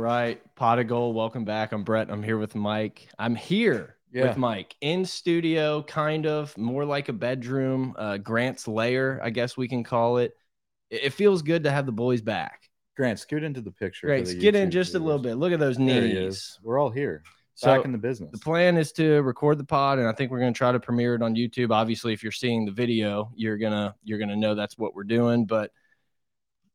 Right, Pod of Geauxld. Welcome back. I'm Brett. I'm here with Mike. I'm here Yeah. with Mike in studio, kind of more like a bedroom, uh, Grant's lair, I guess we can call it. It, it feels good to have the boys back. Grant, scoot into the picture. the Get in just a little bit. Look at those knees. We're all here. So Back in the business. the plan is to record the pod, and I think we're going to try to premiere it on YouTube. Obviously, if you're seeing the video, you're gonna you're gonna know that's what we're doing. But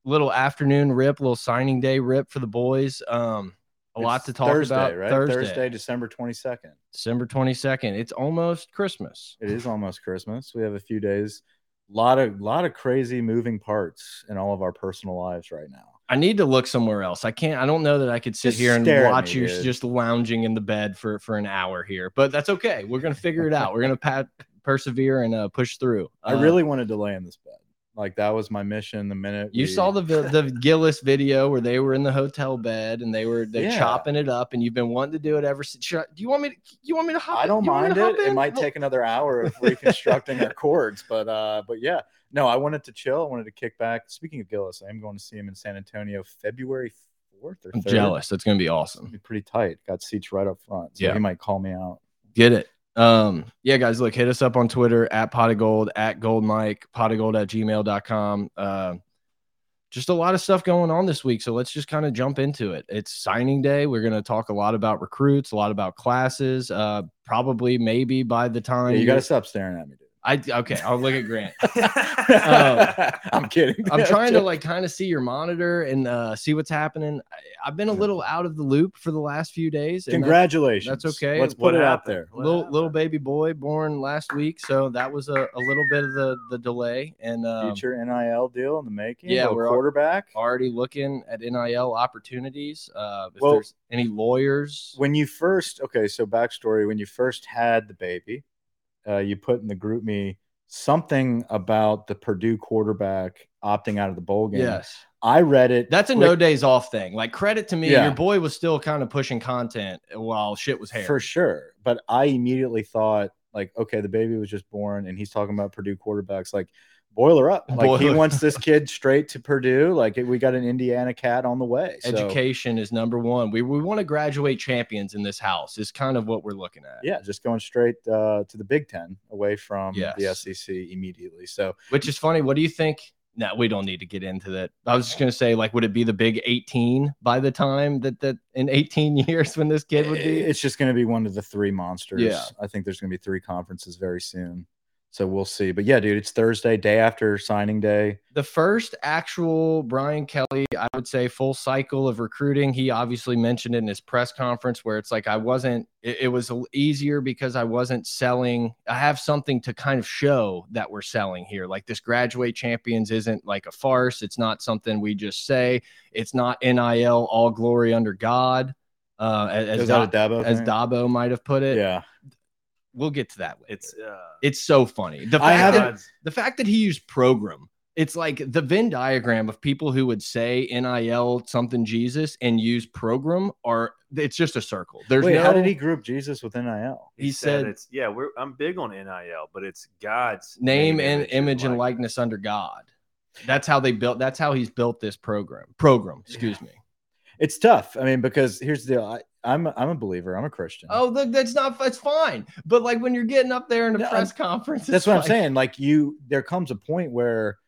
little afternoon rip, little signing day rip for the boys. Um, a lot to talk Thursday, about. right? Thursday, December 22nd. December 22nd. It's almost Christmas. It is almost Christmas. We have a few days. lot of lot of crazy moving parts in all of our personal lives right now. I need to look somewhere else. I can't. I don't know that I could sit Just here and watch me, you dude. just lounging in the bed for for an hour here. But that's okay. We're gonna figure it out. We're gonna pat, persevere and uh, push through. I Uh, really wanted to lay in this bed. Like that was my mission. The minute You we- saw the the Gillis video where they were in the hotel bed and they were they're Yeah. chopping it up, and you've been wanting to do it ever since. Do you want me to? You want me to hop? I don't me mind it. It might take another hour of reconstructing our chords, but uh, but yeah, no, I wanted to chill. I wanted to kick back. Speaking of Gillis, I am going to see him in San Antonio February fourth or I'm 3rd. jealous. That's gonna be awesome. be pretty tight. Got seats right up front, so Yeah. he might call me out. Get it. Um, yeah, guys, look, hit us up on Twitter at Pod of Geauxld, at Geauxld Mike, Pod of Geauxld at gmail.com. Uh, just a lot of stuff going on this week. So let's just kind of jump into it. It's signing day. We're going to talk a lot about recruits, a lot about classes. Uh, probably, maybe by the time Yeah, you got to stop staring at me, dude. I okay, I'll look at Grant. I'm kidding. I'm trying to like kind of see your monitor and uh, see what's happening. I, I've been a little out of the loop for the last few days. Congratulations. that's okay. Let's What put it out there. Little little baby boy born last week, so that was a, a little bit of the the delay. And um, Future NIL deal in the making. yeah, we're quarterback. already looking at NIL opportunities. Uh, if Well- there's any lawyers, when you first okay so backstory when you first had the baby uh, you put in the group me something about the purdue quarterback opting out of the bowl game yes, i read it that's a no days off thing. Like credit to me, Yeah. your boy was still kind of pushing content while shit was hairy. for sure but i immediately thought like okay the baby was just born and he's talking about purdue quarterbacks like boiler up like he wants this kid straight to purdue like we got an indiana cat on the way so, Education is number one. We we want to graduate champions in this house. Is kind of what we're looking at. yeah just going straight uh, to the big ten away from the sec immediately so Which is funny. What do you think? No, we don't need to get into that. I was just gonna say, like, would it be the big 18 by the time that that in 18 years when this kid would be? It's just going to be one of the three monsters. Yeah. I think there's going to be three conferences very soon. So we'll see. But yeah, dude, it's Thursday, day after signing day. the first actual Brian Kelly, I would say, full cycle of recruiting. He obviously mentioned it in his press conference where it's like I wasn't, it, it was easier because I wasn't selling. I have something to kind of show that we're selling here. Like this graduate champions isn't like a farce. It's not something we just say. It's not NIL, all glory under God. Uh, as, as, Dabo as? Dabo might have put it. Yeah. We'll get to that. It's uh, It's so funny. The fact that the fact that he used program it's like the venn diagram of people who would say nil something jesus and use program are it's just a circle there's Wait, no how did he group Jesus with NIL? he said it's yeah, we're I'm big on NIL, but it's God's name and image and likeness under god that's how they built that's how he's built this program program excuse me It's tough. I mean, because here's the deal. I, I'm I'm a believer. I'm a Christian. oh look that's not that's fine but like when you're getting up there in a No, press conference that's what I'm saying. Like you, there comes a point where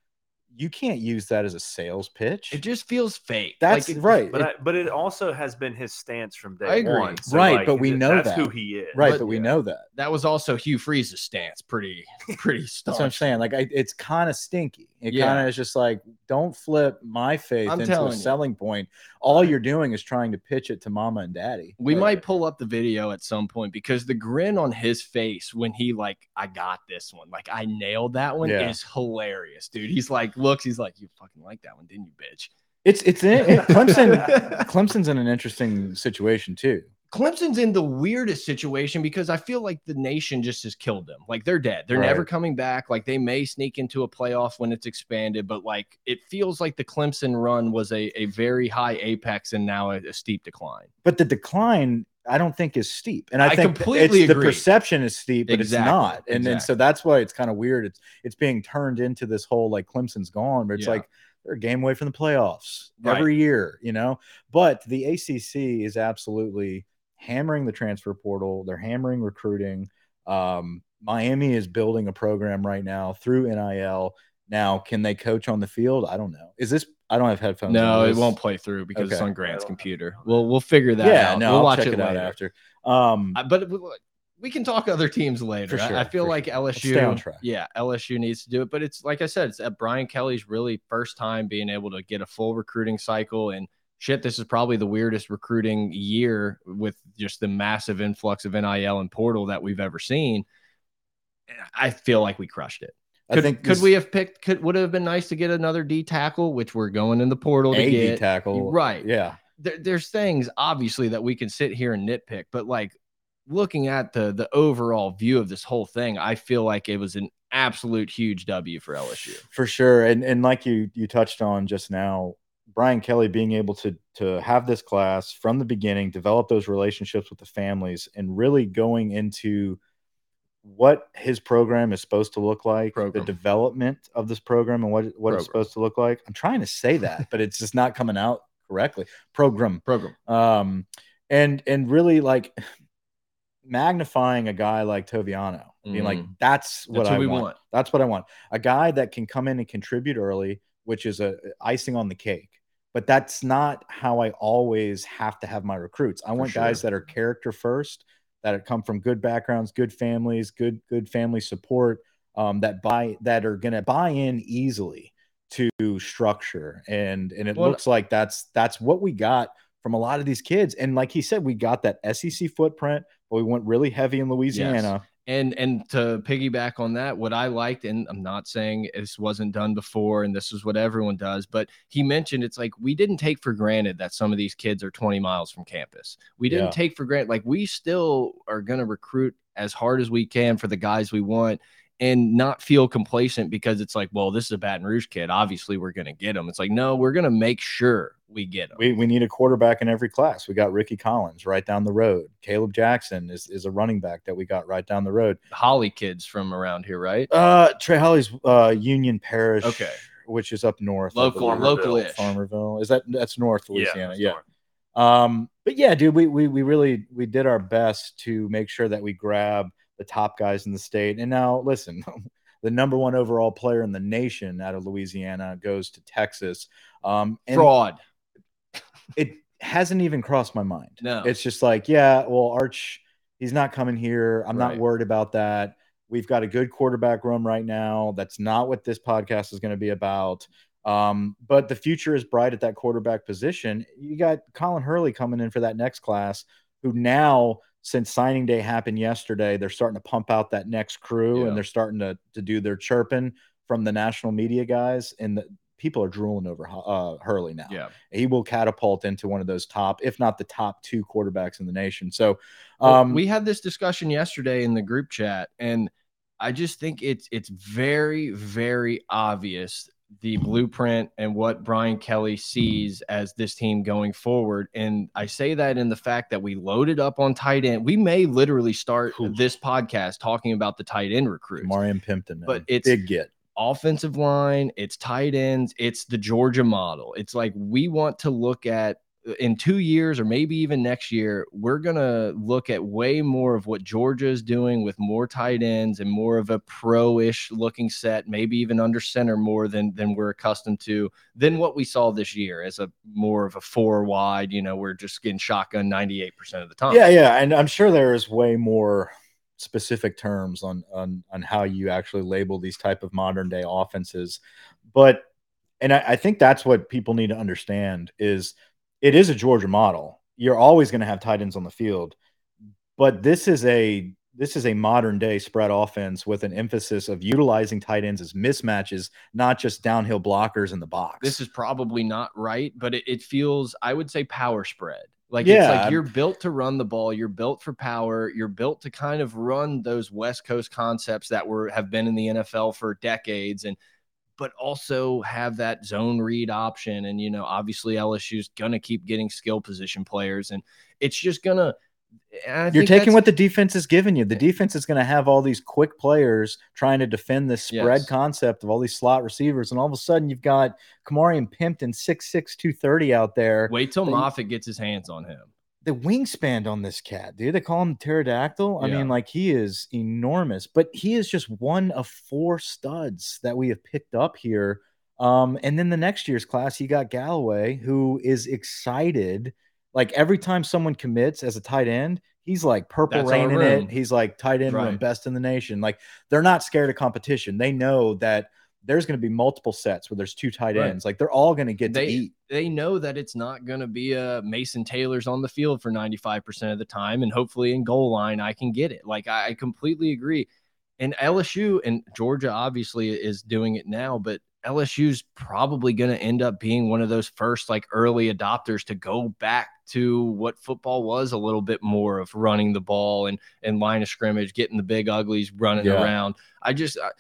you can't use that as a sales pitch. It just feels fake. That's Like, right. But It- I, but it also has been his stance from day I agree. one. So, Right, like, but we know that's that. who he is. right, but- but we yeah. know that. That was also Hugh Freeze's stance. Pretty, pretty. That's what I'm saying. Like, I, it's kind of stinky. It Yeah. kind of is just like, don't flip my faith I'm into a telling you. selling point. All you're doing is trying to pitch it to mama and daddy. We Like, might pull up the video at some point because the grin on his face when he like, I got this one, like I nailed that one, Yeah. is hilarious, dude. He's like, looks, he's like, you fucking like that one, didn't you, bitch? It's it's in, it, Clemson. Clemson's in an interesting situation too. Clemson's in the weirdest situation because I feel like the nation just has killed them. Like they're dead. They're never coming back. Like they may sneak into a playoff when it's expanded, but like it feels like the Clemson run was a, a very high apex and now a, a steep decline. But the decline, I don't think is steep. And I, I think completely it's, the perception is steep, but Exactly, it's not. And then so that's why it's kind of weird. It's it's being turned into this whole like Clemson's gone, but it's Yeah. like they're a game away from the playoffs Right. every year, you know. But the ACC is absolutely hammering the transfer portal. They're hammering recruiting. Um, Miami is building a program right now through NIL. Now, can they coach on the field? I don't know. Is this? I don't have headphones. No, it won't play through because it's on Grant's computer. We'll we'll figure that Yeah, out. no, we'll I'll watch check it, it, out later. after. Um, Uh, but we- we can talk other teams later. For I- I, feel for like sure. LSU. stay on track. Yeah, LSU needs to do it, but it's like I said, it's at Brian Kelly's really first time being able to get a full recruiting cycle and shit. This is probably the weirdest recruiting year with just the massive influx of NIL and portal that we've ever seen. I feel like we crushed it. Could, I think could this- we have picked? Could would it have been nice to get another D tackle, which we're going in the portal to a D get. tackle, Right. Yeah, There, there's things obviously that we can sit here and nitpick, but like looking at the the overall view of this whole thing, I feel like it was an absolute huge W for LSU. for sure. And and like you you touched on just now, Brian Kelly being able to to have this class from the beginning, develop those relationships with the families, and really going into what his program is supposed to look like, Program. the development of this program, and what what Program. it's supposed to look like. I'm trying to say that, but it's just not coming out correctly. Program. Program. um and and really like magnifying a guy like Toviano being like Mhm. that's what That's I what we want. want. that's what I want a guy that can come in and contribute early which is a icing on the cake but that's not how I always have to have my recruits I want guys that are character first that come from good backgrounds good families good good family support um, that buy that are going to buy in easily to structure. And and it Well, looks like that's that's what we got from a lot of these kids. And like he said we got that SEC footprint but we went really heavy in Louisiana And and to piggyback on that, what I liked, and I'm not saying this wasn't done before, and this is what everyone does, but he mentioned it's like we didn't take for granted that some of these kids are 20 miles from campus. We didn't Yeah. take for granted, like we still are going to recruit as hard as we can for the guys we want and not feel complacent because it's like, well, this is a Baton Rouge kid. Obviously, we're going to get him. It's like, no, we're going to make sure we get him. we, we need a quarterback in every class we got Rickie Collins right down the road Kaleb Jackson is, is a running back that we got right down the road Holly kids from around here, right? uh Trey Holly's uh Union Parish Okay. which is up north I Local, believe. local-ish. Farmerville is that that's north Louisiana that's yeah, north. Um, but yeah, dude, we, we we really we did our best to make sure that we grab the top guys in the state. And now listen, the number one overall player in the nation out of Louisiana goes to Texas. Um, and Fraud. it hasn't even crossed my mind. No. It's just like, yeah, well, Arch, he's not coming here. I'm not worried about that. We've got a good quarterback room right now. That's not what this podcast is going to be about. Um, but the future is bright at that quarterback position. You got Colin Hurley coming in for that next class, who now, since signing day happened yesterday, they're starting to pump out that next crew Yeah. and they're starting to to do their chirping from the national media guys, and the people are drooling over uh, Hurley now Yeah. he will catapult into one of those top, if not the top two quarterbacks in the nation. So, Well, um, we had this discussion yesterday in the group chat, and I just think it's it's very very obvious the blueprint and what Brian Kelly sees as this team going forward. And I say that in the fact that we loaded up on tight end. We may literally start this podcast talking about the tight end recruits. Marion Pimpton, man, But it's- big get. offensive line, it's tight ends, it's the Georgia model. It's like we want to look at in two years or maybe even next year, we're going to look at way more of what Georgia is doing with more tight ends and more of a pro ish looking set, maybe even under center more than, than we're accustomed to, than what we saw this year as a more of a four wide. You know, we're just getting shotgun 98% of the time. Yeah, yeah. And I'm sure there is way more specific terms on on on how you actually label these type of modern day offenses but and I, I think that's what people need to understand is it is a Georgia model. You're always going to have tight ends on the field, but this is a this is a modern day spread offense with an emphasis of utilizing tight ends as mismatches, not just downhill blockers in the box. This is probably not right, but it, it feels I would say power spread. Like Yeah. it's like you're built to run the ball, you're built for power, you're built to kind of run those West Coast concepts that were have been in the NFL for decades and but also have that zone read option and you know obviously LSU's going to keep getting skill position players and it's just going to You're taking what the defense is giving you. The eh defense is going to have all these quick players trying to defend this spread Yes. concept of all these slot receivers, and all of a sudden you've got Kamarian Pimpton, 6'6", 230 out there. wait till Moffitt gets his hands on him. The wingspan on this cat, dude. They call him pterodactyl. I Yeah. mean, like he is enormous, but he is just one of four studs that we have picked up here. Um, and then the next year's class, he got Galloway, who is excited. Like every time someone commits as a tight end, he's like purple That's rain in it. He's like tight end room, Right. best in the nation. Like they're not scared of competition. They know that there's going to be multiple sets where there's two tight Right. ends. Like they're all going to get They- to eat. they know that it's not going to be a Mason Taylor's on the field for 95% of the time. And hopefully in goal line, I can get it. Like, I, I completely agree. And LSU and Georgia obviously is doing it now, but LSU's probably going to end up being one of those first, like, early adopters to go back to what football was a little bit more of running the ball and, and line of scrimmage, getting the big uglies running Yeah. around. I just, I,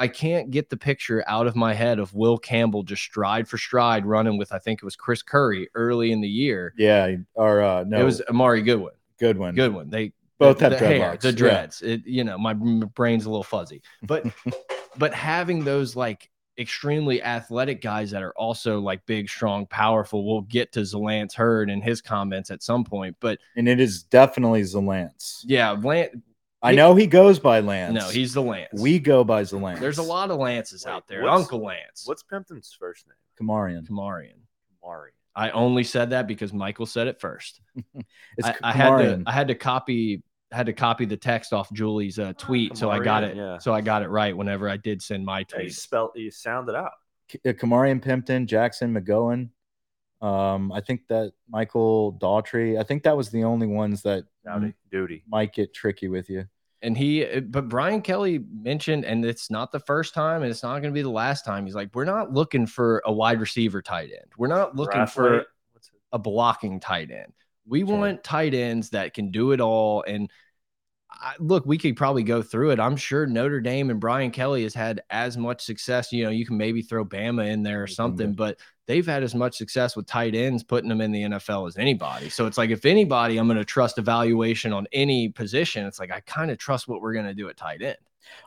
I can't get the picture out of my head of Will Campbell just stride for stride running with I think it was Chris Curry early in the year. Yeah. Or uh, no, It was Armoni Goodwin. Goodwin. Goodwin. They Both the, have the hair, dreadlocks, the yeah. dreads. It you know my brain's a little fuzzy, but but having those like extremely athletic guys that are also like big, strong, powerful. We'll get to Zalance Heard and his comments at some point, but and it is definitely Zalance. yeah, Lance. I know he goes by Lance. No, he's the Lance. we go by the Lance. there's a lot of Lances Wait, out there. what's- Uncle Lance. What's Pimpton's first name? Kamarian. Kamarian? Mari. I only said that because Michael said it first. It's I, I had to Kamarian. I had to copy had to copy the text off Julie's uh, tweet, so I got Kamarian, it. yeah. So I got it right whenever I did send my Yeah, you tweet. spelled you sound it out. K- uh, Kamarian Pimpton, Jackson McGowan. Um, I think that Michael Daughtry. I think that was the only ones that Howdy. Duty. might get tricky with you. And he, uh, but Brian Kelly mentioned, and it's not the first time, and it's not going to be the last time. He's like, we're not looking for a wide receiver tight end. We're not looking for What's a blocking tight end. We Sure. want tight ends that can do it all. And I, look, we could probably go through it. I'm sure Notre Dame and Brian Kelly has had as much success. You know, you can maybe throw Bama in there or something, but they've had as much success with tight ends putting them in the NFL as anybody. So it's like if anybody, I'm going to trust evaluation on any position. It's like I kind of trust what we're going to do at tight end.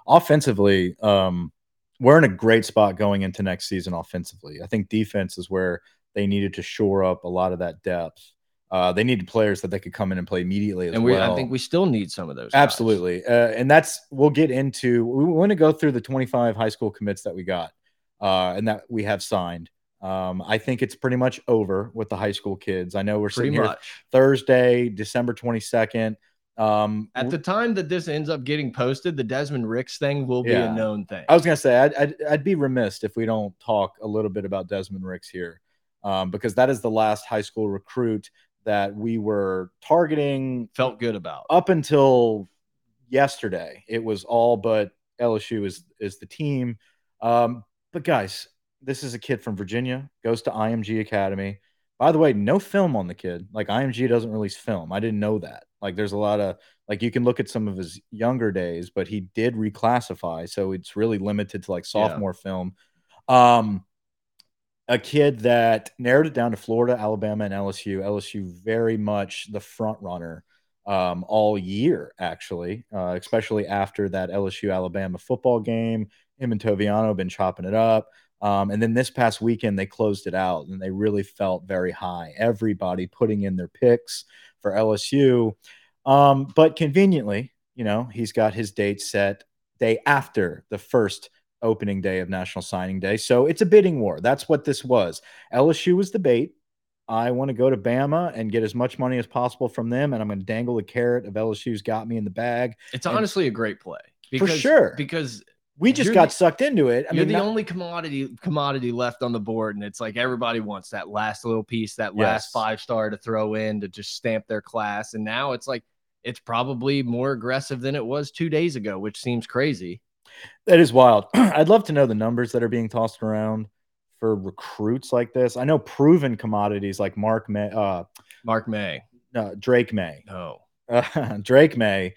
Offensively, um, we're in a great spot going into next season. Offensively, I think defense is where they needed to shore up a lot of that depth. Uh, they needed players that they could come in and play immediately as and we, well. I think we still need some of those. Absolutely. Uh, and that's, we'll get into, we want to go through the 25 high school commits that we got uh, and that we have signed. Um, I think it's pretty much over with the high school kids. I know we're Pretty sitting here. Thursday, December 22nd. Um, At the time that this ends up getting posted, the Desmond Ricks thing will be Yeah. a known thing. I was gonna say I'd, I'd I'd be remiss if we don't talk a little bit about Desmond Ricks here, um, because that is the last high school recruit that we were targeting Felt good about. up until yesterday. It was all but LSU is is the team. Um, but guys, this is a kid from Virginia, goes to IMG Academy. By the way, no film on the kid. Like IMG doesn't release film. I didn't know that. Like there's a lot of like you can look at some of his younger days, but he did reclassify, so it's really limited to like sophomore film. Um a kid that narrowed it down to Florida, Alabama, and LSU. LSU very much the front runner um, all year, actually, uh, especially after that LSU Alabama football game. Him and Toviano have been chopping it up. Um, and then this past weekend, they closed it out and they really felt very high. Everybody putting in their picks for LSU. Um, but conveniently, you know, he's got his date set day after the first opening day of National Signing Day. So it's a bidding war. That's what this was. LSU was the bait. I want to go to Bama and get as much money as possible from them, and I'm going to dangle the carrot of LSU's got me in the bag. It's And- honestly a great play For sure. because We just You're got the- sucked into it. I you're mean, the not- only commodity commodity left on the board, and it's like everybody wants that last little piece, that Yes. last five star to throw in to just stamp their class. And now it's like it's probably more aggressive than it was two days ago, which seems crazy. That is wild. I'd love to know the numbers that are being tossed around for recruits like this. I know proven commodities like Mark May, uh, Mark May, no, Drake Maye, no, uh, Drake Maye,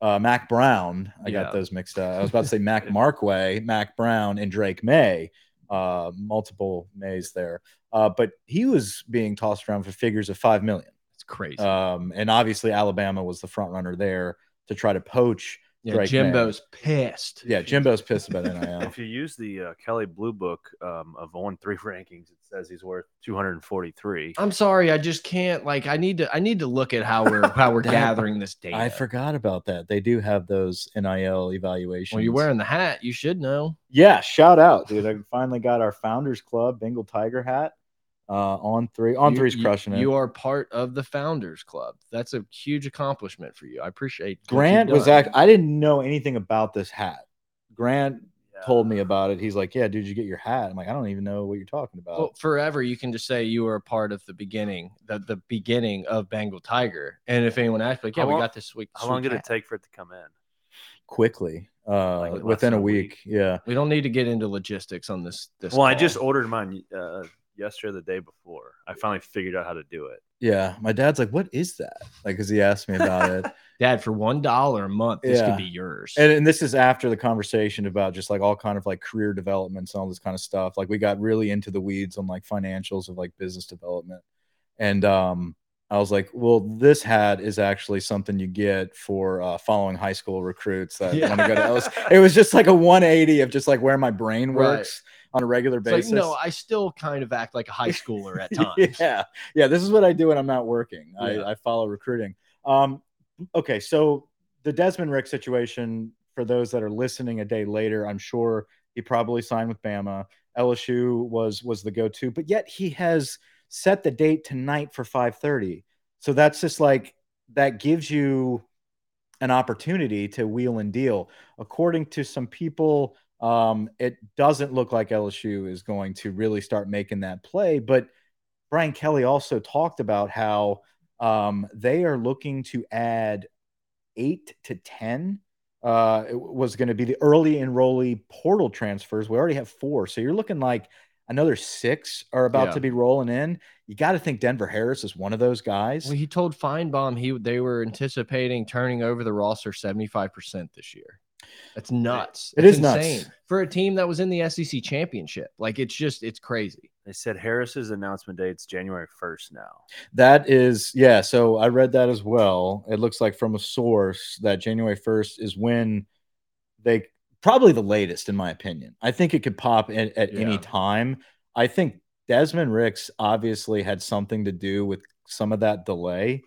uh, Mack Brown. I Yeah. got those mixed up. I was about to say Mac Markway, Mack Brown, and Drake Maye. Uh, multiple Mays there. Uh, but he was being tossed around for figures of five million. it's crazy. Um, and obviously Alabama was the front runner there to try to poach. Yeah, Drake Maye. Jimbo's pissed. Yeah, Jimbo's pissed about NIL. If you use the uh, Kelley Blue Book um, of on three rankings, it says he's worth 243. I'm sorry, I just can't. Like, I need to. I need to look at how we're how we're gathering this data. I forgot about that. They do have those NIL evaluations. Well, you're wearing the hat. You should know. Yeah, shout out, dude. I finally got our Founders Club Bengal Tiger hat. Uh, on three, on You- three's you- crushing it. You are part of the Founders Club. That's a huge accomplishment for you. I appreciate. what Grant was done. act. I didn't know anything about this hat. Grant Yeah. told me about it. He's like, "Yeah, dude, you get your hat." I'm like, "I don't even know what you're talking about." Well, forever you can just say you were a part of the beginning, the, the beginning of Bengal Tiger. And if anyone asks, like, yeah, How we long- got this week. How long did it take for it to come in? Quickly, uh, Like within a a week. week. Yeah, We don't need to get into logistics on this. This. Well, I just ordered mine uh, yesterday, or the day before. I finally figured out how to do it. yeah. My dad's like, "What is that?" Like, because he asked me about it. Dad for one dollar a month. This Yeah. could be yours. and, and this is after the conversation about just like all kind of like career developments and all this kind of stuff like we got really into the weeds on like financials of like business development and um i was like well this hat is actually something you get for uh, following high school recruits that Yeah. want to go to LS. it was just like a 180 of just like where my brain Right. On a regular It's like, basis no, I still kind of act like a high schooler at times. yeah, yeah. This is what I do when I'm not working. Yeah. I, I follow recruiting. Um, okay, so the Desmond Rick situation for those that are listening a day later, I'm sure he probably signed with Bama. LSU was was the go-to, but yet he has set the date tonight for 5:30. So that's just like that gives you an opportunity to wheel and deal. According to some people, um, it doesn't look like LSU is going to really start making that play. But Brian Kelly also talked about how um, they are looking to add eight to 10. Uh, it was going to be the early enrollee portal transfers. We already have four. So you're looking like another six are about Yeah. to be rolling in. You got to think Denver Harris is one of those guys. Well, he told Finebaum he they were anticipating turning over the roster 75% this year. That's nuts. It It's is nuts. for a team that was in the SEC championship. Like it's just it's crazy. They said Harris's announcement date's January 1st now. That is, yeah. So I read that as well. It looks like from a source that January 1st is when they probably the latest, in my opinion. I think it could pop at, at any time. I think Desmond Ricks obviously had something to do with some of that delay.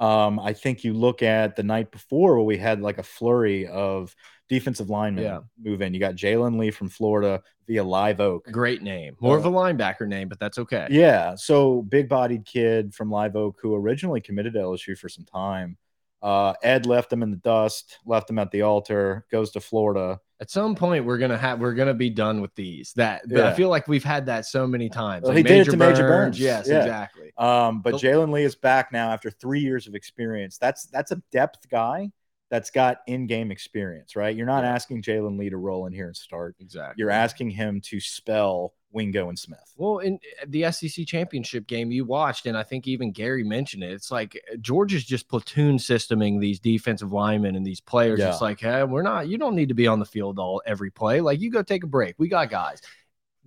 Um, I think you look at the night before where we had like a flurry of defensive linemen Yeah. move in. You got Jalen Lee from Florida via Live Oak. Great name. More of a linebacker name, but that's okay. Yeah. So big bodied kid from Live Oak who originally committed to LSU for some time. Uh, Ed left him in the dust, left him at the altar, goes to Florida. At some point, we're gonna have we're gonna be done with these. That but I feel like we've had that so many times. Well, Like he did it to Major Burns. Yes, Yeah. exactly. Um, but Jalen Lee is back now after three years of experience. That's that's a depth guy that's got in-game experience, right? You're not asking Jalen Lee to roll in here and start. Exactly. You're asking him to spell Wingo and Smith. Well, in uh, the SEC championship game you watched, and I think even Gary mentioned it. It's like uh, George is just platoon systeming these defensive linemen and these players. Yeah. It's like, hey, we're not. You don't need to be on the field all every play. Like you go take a break. We got guys.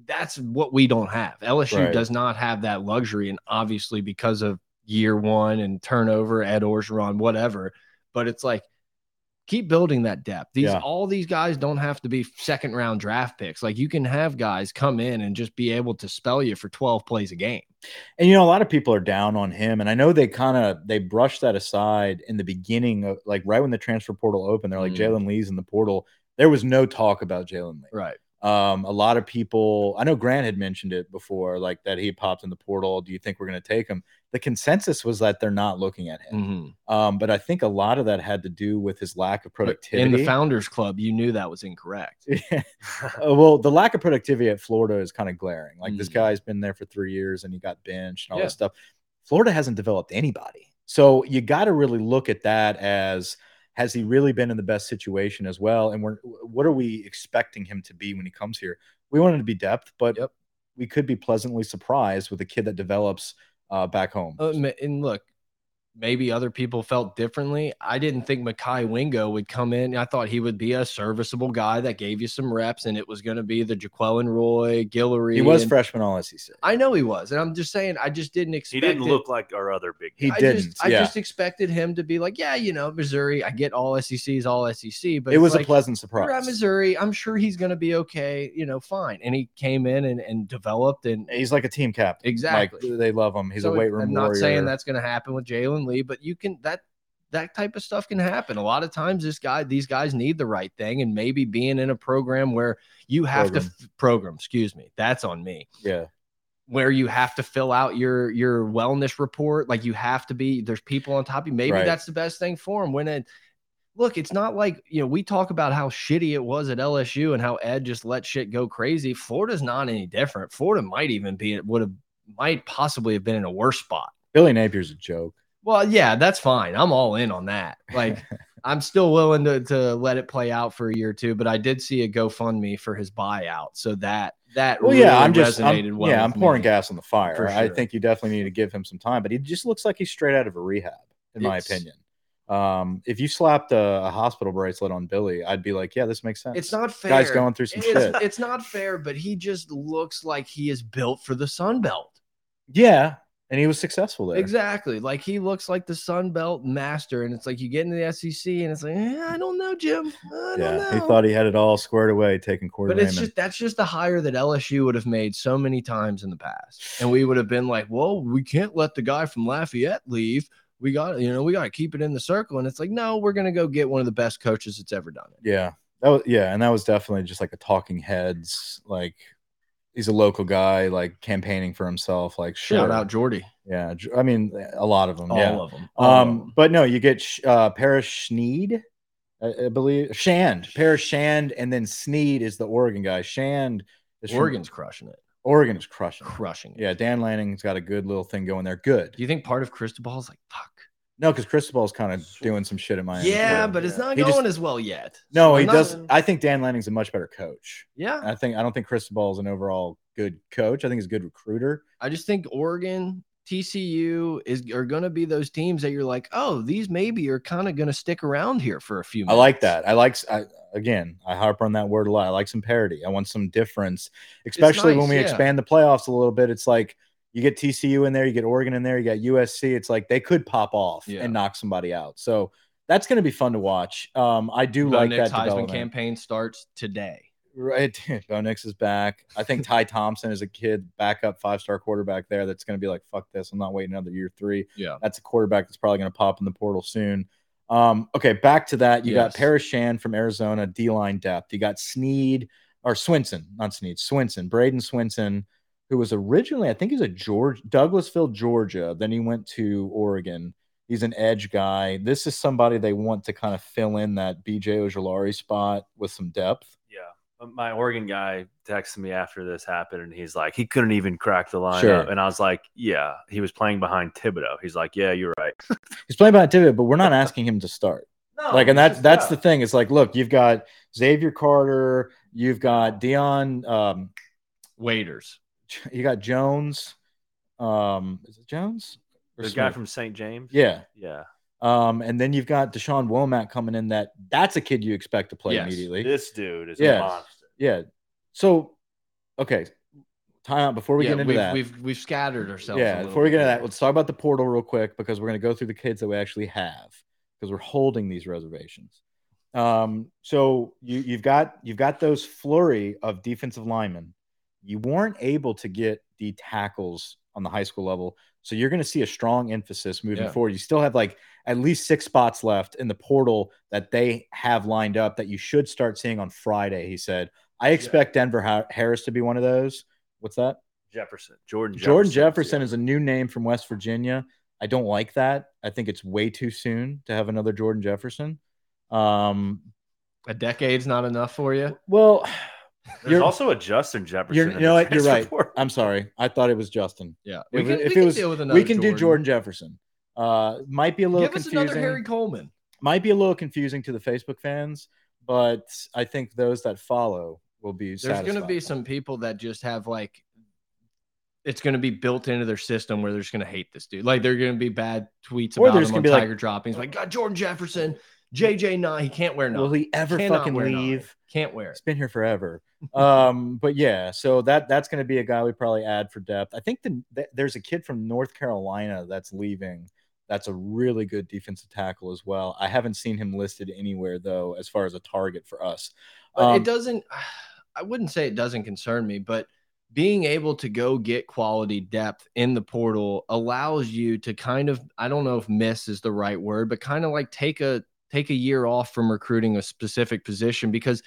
That's what we don't have. LSU Right. does not have that luxury, and obviously because of year one and turnover, Ed Orgeron, whatever. But it's like keep building that depth. These Yeah. all these guys don't have to be second round draft picks. Like you can have guys come in and just be able to spell you for 12 plays a game. And you know, a lot of people are down on him, and I know they kind of they brushed that aside in the beginning of like right when the transfer portal opened. They're like Mm. Jalen Lee's in the portal. There was no talk about Jalen Lee. Right. Um, a lot of people, I know Grant had mentioned it before, like that he popped in the portal. Do you think we're going to take him? The consensus was that they're not looking at him. Um, but I think a lot of that had to do with his lack of productivity. In the founders club, you knew that was incorrect. Yeah. Uh, well, the lack of productivity at Florida is kind of glaring. Like this Mm. guy's been there for three years and he got benched and all Yeah. this stuff. Florida hasn't developed anybody. So you got to really look at that as has he really been in the best situation as well? And we're what are we expecting him to be when he comes here? We want him to be depth, but Yep. we could be pleasantly surprised with a kid that develops uh, back home. Uh, and look, maybe other people felt differently. I didn't think Mekhi Wingo would come in. I thought he would be a serviceable guy that gave you some reps, and it was going to be the Jaquelin Roy, Guillory. he was and- freshman all SEC. I know he was, and I'm just saying, I just didn't expect. He didn't it. look like our other big. He guy. I didn't. Just, I just expected him to be like, yeah, you know, Missouri. I get all SECs, all SEC, but it was like, a pleasant We're at surprise. Missouri. I'm sure he's going to be okay. You know, fine. And he came in and, and developed and He's like a team captain. Exactly. Like, they love him. He's So a weight room I'm not warrior. saying that's going to happen with Jalen But you can that that type of stuff can happen. A lot of times, this guy, these guys need the right thing, and maybe being in a program where you have Program. to program. Excuse me, that's on me. Yeah. Where you have to fill out your your wellness report, like you have to be. There's people on top of you. Maybe Right. that's the best thing for him. When it look, it's not like you know we talk about how shitty it was at LSU and how Ed just let shit go crazy. Florida's not any different. Florida might even be it would have might possibly have been in a worse spot. Billy Napier's a joke. Well, yeah, that's fine. I'm all in on that. Like, I'm still willing to to let it play out for a year or two, but I did see a GoFundMe for his buyout, so that that Well, really yeah, I'm just I'm, well. yeah, I'm pouring me. gas on the fire. For I think you definitely need to give him some time, but he just looks like he's straight out of a rehab, in my opinion. Um, if you slapped a, a hospital bracelet on Billy, I'd be like, yeah, this makes sense. It's not fair. Guy's going through some it's, shit. it's not fair, but he just looks like he is built for the Sun Belt. Yeah, and he was successful there. Exactly. Like he looks like the Sun Belt master, and it's like you get into the SEC, and it's like, eh, I don't know, Jim. I don't Yeah, know. he thought he had it all squared away, taking quarter. But it's just that's just the hire that LSU would have made so many times in the past, and we would have been like, "Well, we can't let the guy from Lafayette leave. We got, you know, we got to keep it in the circle." And it's like, no, we're gonna go get one of the best coaches that's ever done it. yeah, that was yeah, and that was definitely just like a talking heads. Like he's a local guy, like campaigning for himself. Like sure. Shout out Jordy, yeah. I mean, a lot of them. all yeah. of them. all of Um, them. but no, you get uh, Paris Schneed, I, I believe Shand, Paris Shand, and then Sneed is the Oregon guy. Shand is from- Oregon's crushing it, Oregon is crushing. it. crushing it. Yeah, Dan Lanning's got a good little thing going there. Good. Do you think part of Cristobal's like, fuck? No, because Cristobal's kind of doing some shit at Miami. yeah, too. but it's not He going just- as well yet. No, So he I'm not- does. I think Dan Lanning's a much better coach. Yeah, I think I don't think Cristobal is an overall good coach. I think he's a good recruiter. I just think Oregon, TCU is are going to be those teams that you're like, oh, these maybe are kind of going to stick around here for a few. I like that. I like. s- I, again, I harp on that word a lot. I like some parity. I want some difference, especially when we yeah. expand the playoffs a little bit. It's like you get TCU in there, you get Oregon in there, you got USC. It's like they could pop off Yeah. and knock somebody out. So that's going to be fun to watch. Um, I do Bo like Nix that Heisman campaign starts today. Right, Bo Nix is back. I think Ty Thompson is a kid, backup five star quarterback there. That's going to be like, fuck this. I'm not waiting another year three. Yeah. That's a quarterback that's probably going to pop in the portal soon. Um, okay, back to that. You Yes. got Paris Shand from Arizona, D line depth. You got Sneed or Swinson, not Sneed, Swinson, Bradyn Swinson, who was originally, I think he's a George Douglasville, Georgia. Then he went to Oregon. He's an edge guy. This is somebody they want to kind of fill in that BJ Ojulari spot with some depth. Yeah. My Oregon guy texted me after this happened, and he's like, he couldn't even crack the lineup. Sure. And I was like, yeah, he was playing behind Thibodeaux. He's like, yeah, you're right. He's playing behind Thibodeaux, but we're not asking him to start. No, like, and that's that's that. the thing. It's like, look, you've got Xavier Carter, you've got Dion, um, Waiters. You got Jones. Um, is it Jones? Or the guy from St. James. yeah. Yeah. Um, and then you've got Da'Shawn Womack coming in. That that's a kid you expect to play Yes. immediately. This dude is Yes. a monster. Yeah. So, okay, time out before we yeah, get into we've, that. we've we've scattered ourselves. a yeah, little before we get into that, let's talk about the portal real quick because we're going to go through the kids that we actually have because we're holding these reservations. Um, so you you've got you've got those flurry of defensive linemen. You weren't able to get the tackles on the high school level, so you're going to see a strong emphasis moving Yeah. forward. You still have like at least six spots left in the portal that they have lined up that you should start seeing on Friday. He said, "I expect Denver Harris to be one of those." What's that? Jefferson, Jordan Jefferson. Jordan Jefferson yeah. is a new name from West Virginia. I don't like that. I think it's way too soon to have another Jordan Jefferson. Um, A decade's not enough for you. well, There's you're- also a Justin Jefferson. you're, you know what? You're right. portal. I'm sorry. I thought it was Justin. Yeah, If, it- if we it was, deal with we another can do Jordan Jefferson. Uh, might be a little Give us confusing. another Harry Coleman. Might be a little confusing to the Facebook fans, but I think those that follow will be. There's going to be some people that just have like, it's going to be built into their system where they're just going to hate this dude. Like they're going to be bad tweets Or about him on be like- TigerDroppings. Like, God, Jordan Jefferson, JJ nine, he can't wear nine. Will he ever Cannot fucking wear nine. leave? Can't wear it. It's been here forever. um, but yeah, so that that's going to be a guy we probably add for depth. I think the, th- there's a kid from North Carolina that's leaving. That's a really good defensive tackle as well. I haven't seen him listed anywhere though, as far as a target for us. But Um, it doesn't. I wouldn't say it doesn't concern me, but being able to go get quality depth in the portal allows you to kind of I don't know if miss is the right word, but kind of like take a take a year off from recruiting a specific position because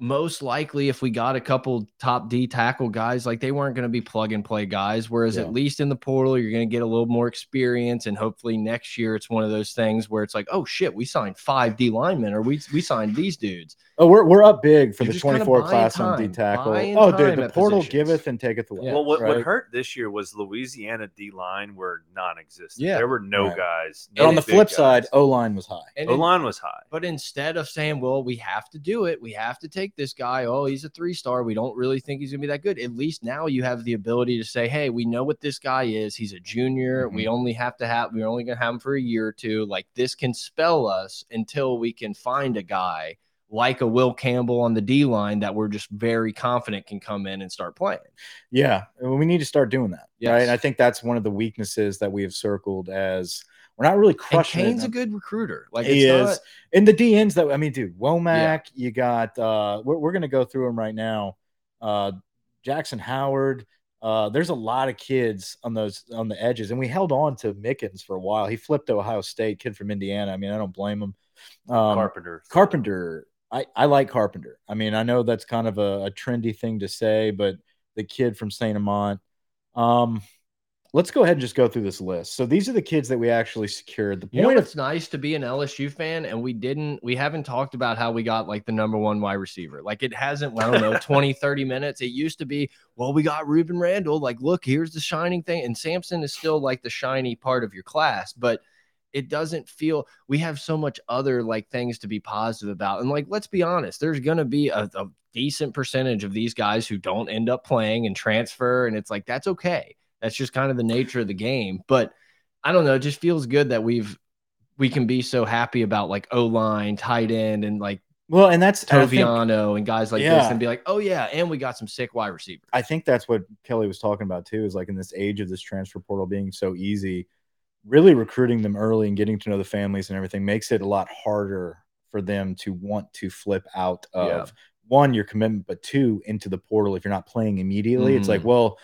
most likely if we got a couple top D tackle guys, like they weren't going to be plug and play guys. Whereas Yeah. at least in the portal, you're going to get a little more experience. And hopefully next year it's one of those things where it's like, oh shit, we signed five D linemen or we we signed these dudes. Oh, we're, we're up big for You're the just 24 buying class on D tackle. Oh, dude, the portal positions. giveth and taketh away. Yeah. Well, what, right? what hurt this year was Louisiana D line were non-existent. Yeah. there were no Right. guys. But on the flip guys. side, O line was high. And O line was high. But instead of saying, well, we have to do it, we have to take this guy. Oh, he's a three star. We don't really think he's going to be that good. At least now you have the ability to say, hey, we know what this guy is. He's a junior. We mm-hmm. only have to have, we're only going to have him for a year or two. Like this can spell us until we can find a guy like a Will Campbell on the D line that we're just very confident can come in and start playing. Yeah, we need to start doing that. Yes. Right. And I think that's one of the weaknesses that we have circled as we're not really crushing. it Cain's in a good recruiter. Like he it's is. not, And the DNs that I mean, dude, Womack, you got uh we're, we're gonna go through them right now. Uh Jackson Howard. Uh there's a lot of kids on those on the edges, and we held on to Mickens for a while. He flipped to Ohio State, kid from Indiana. I mean, I don't blame him. Um Carpenter. Carpenter, I, I like Carpenter. I mean, I know that's kind of a, a trendy thing to say, but the kid from St. Amant. Um, let's go ahead and just go through this list. So these are the kids that we actually secured. The You know point of nice to be an LSU fan, and we didn't, we haven't talked about how we got like the number one wide receiver. Like it hasn't, I don't know, 20, 30 minutes. It used to be, well, we got Ruben Randall. Like, look, here's the shining thing. And Sampson is still like the shiny part of your class, but it doesn't feel we have so much other like things to be positive about. And like, let's be honest, there's gonna be a, a decent percentage of these guys who don't end up playing and transfer, and it's like that's okay. That's just kind of the nature of the game. But I don't know, it just feels good that we've we can be so happy about like O line, tight end, and like well, and that's Toviano and guys like this, and be like, oh yeah, and we got some sick wide receivers. I think that's what Kelly was talking about too. Is like in this age of this transfer portal being so easy, really recruiting them early and getting to know the families and everything makes it a lot harder for them to want to flip out of Yeah. one your commitment, but two into the portal if you're not playing immediately. It's like, Mhm. well,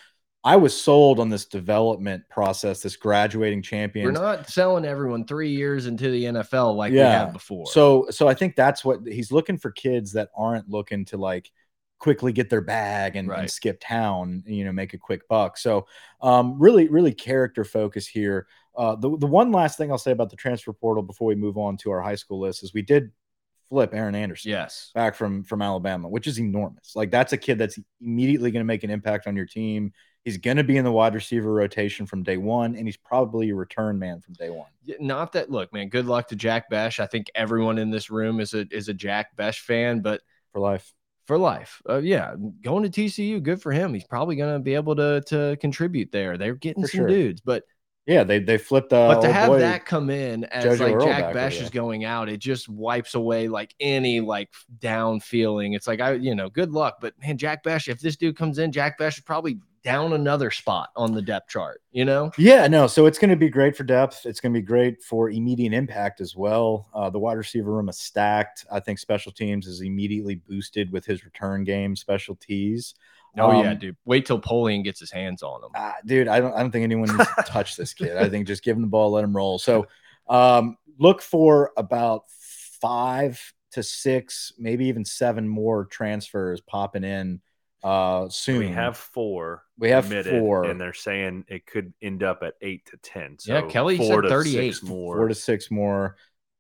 I was sold on this development process, this graduating champion. We're not selling everyone three years into the NFL like we Yeah. have before. So so I think that's what he's looking for kids that aren't looking to like quickly get their bag and, and skip town, you know, make a quick buck. So um really, really character focus here. Uh the, the one last thing I'll say about the transfer portal before we move on to our high school list is we did flip Aaron Anderson yes, back from from Alabama, which is enormous. Like that's a kid that's immediately going to make an impact on your team. He's going to be in the wide receiver rotation from day one, and he's probably a return man from day one. Not that look, man. Good luck to Jack Bech. I think everyone in this room is a is a Jack Bech fan, but for life. for life. Uh, yeah, going to TCU, good for him. He's probably going to be able to to contribute there. They're getting For some sure. dudes, but Yeah, they they flipped. Uh, but to have boy- that come in as Jojo like Earl Jack Bech is going out, it just wipes away like any like down feeling. It's like I, you know, good luck, but man, Jack Bech. If this dude comes in, Jack Bech is probably down another spot on the depth chart. You know, Yeah, no. So it's going to be great for depth. It's going to be great for immediate impact as well. Uh, the wide receiver room is stacked. I think special teams is immediately boosted with his return game special tees. oh yeah, Um, dude. Wait till Polian gets his hands on him. Ah, dude, I don't. I don't think anyone needs to touch this kid. I think just give him the ball, let him roll. So, um, look for about five to six, maybe even seven more transfers popping in uh, soon. We have four. We have committed, four. and they're saying it could end up at eight to ten. So Yeah, Kelly four said to 38. six more. four to six more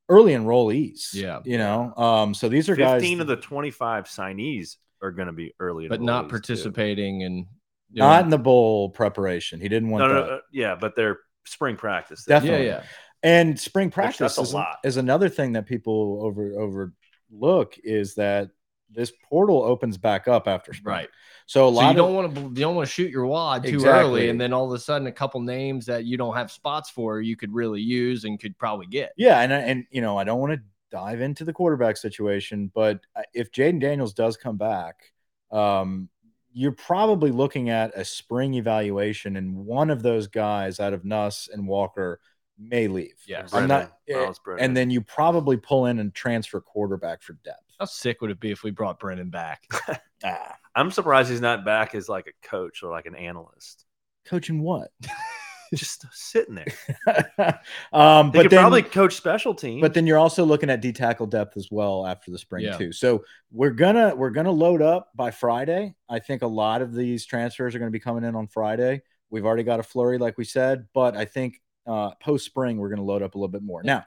early enrollees. Yeah. you know. Um, so these are guys. Fifteen of the twenty-five signees are going to be early, but not enrollees, too. participating and not in the bowl preparation. He didn't want No, that. no, no, yeah, but they're spring practice. Definitely. yeah. yeah. And spring practice a is, lot. is another thing that people over overlook is that this portal opens back up after spring. Right. So a lot So you of don't want to you don't want to shoot your wad too Exactly. early, and then all of a sudden a couple names that you don't have spots for you could really use and could probably get. yeah, and and you know I don't want to dive into the quarterback situation, but uh, if Jayden Daniels does come back, um, you're probably looking at a spring evaluation, and one of those guys out of Nuss and Walker may leave. Yeah, I'm not. eh, Miles Brennan. And then you probably pull in and transfer quarterback for depth. How sick would it be if we brought Brennan back? Ah, I'm surprised he's not back as like a coach or like an analyst, coaching what? just sitting there. um, They but could then, probably coach special teams. but then you're also looking at D tackle depth as well after the spring Yeah. too. So we're gonna we're gonna load up by Friday. I think a lot of these transfers are gonna be coming in on Friday. We've already got a flurry, like we said, but I think uh, post spring we're gonna load up a little bit more. Now,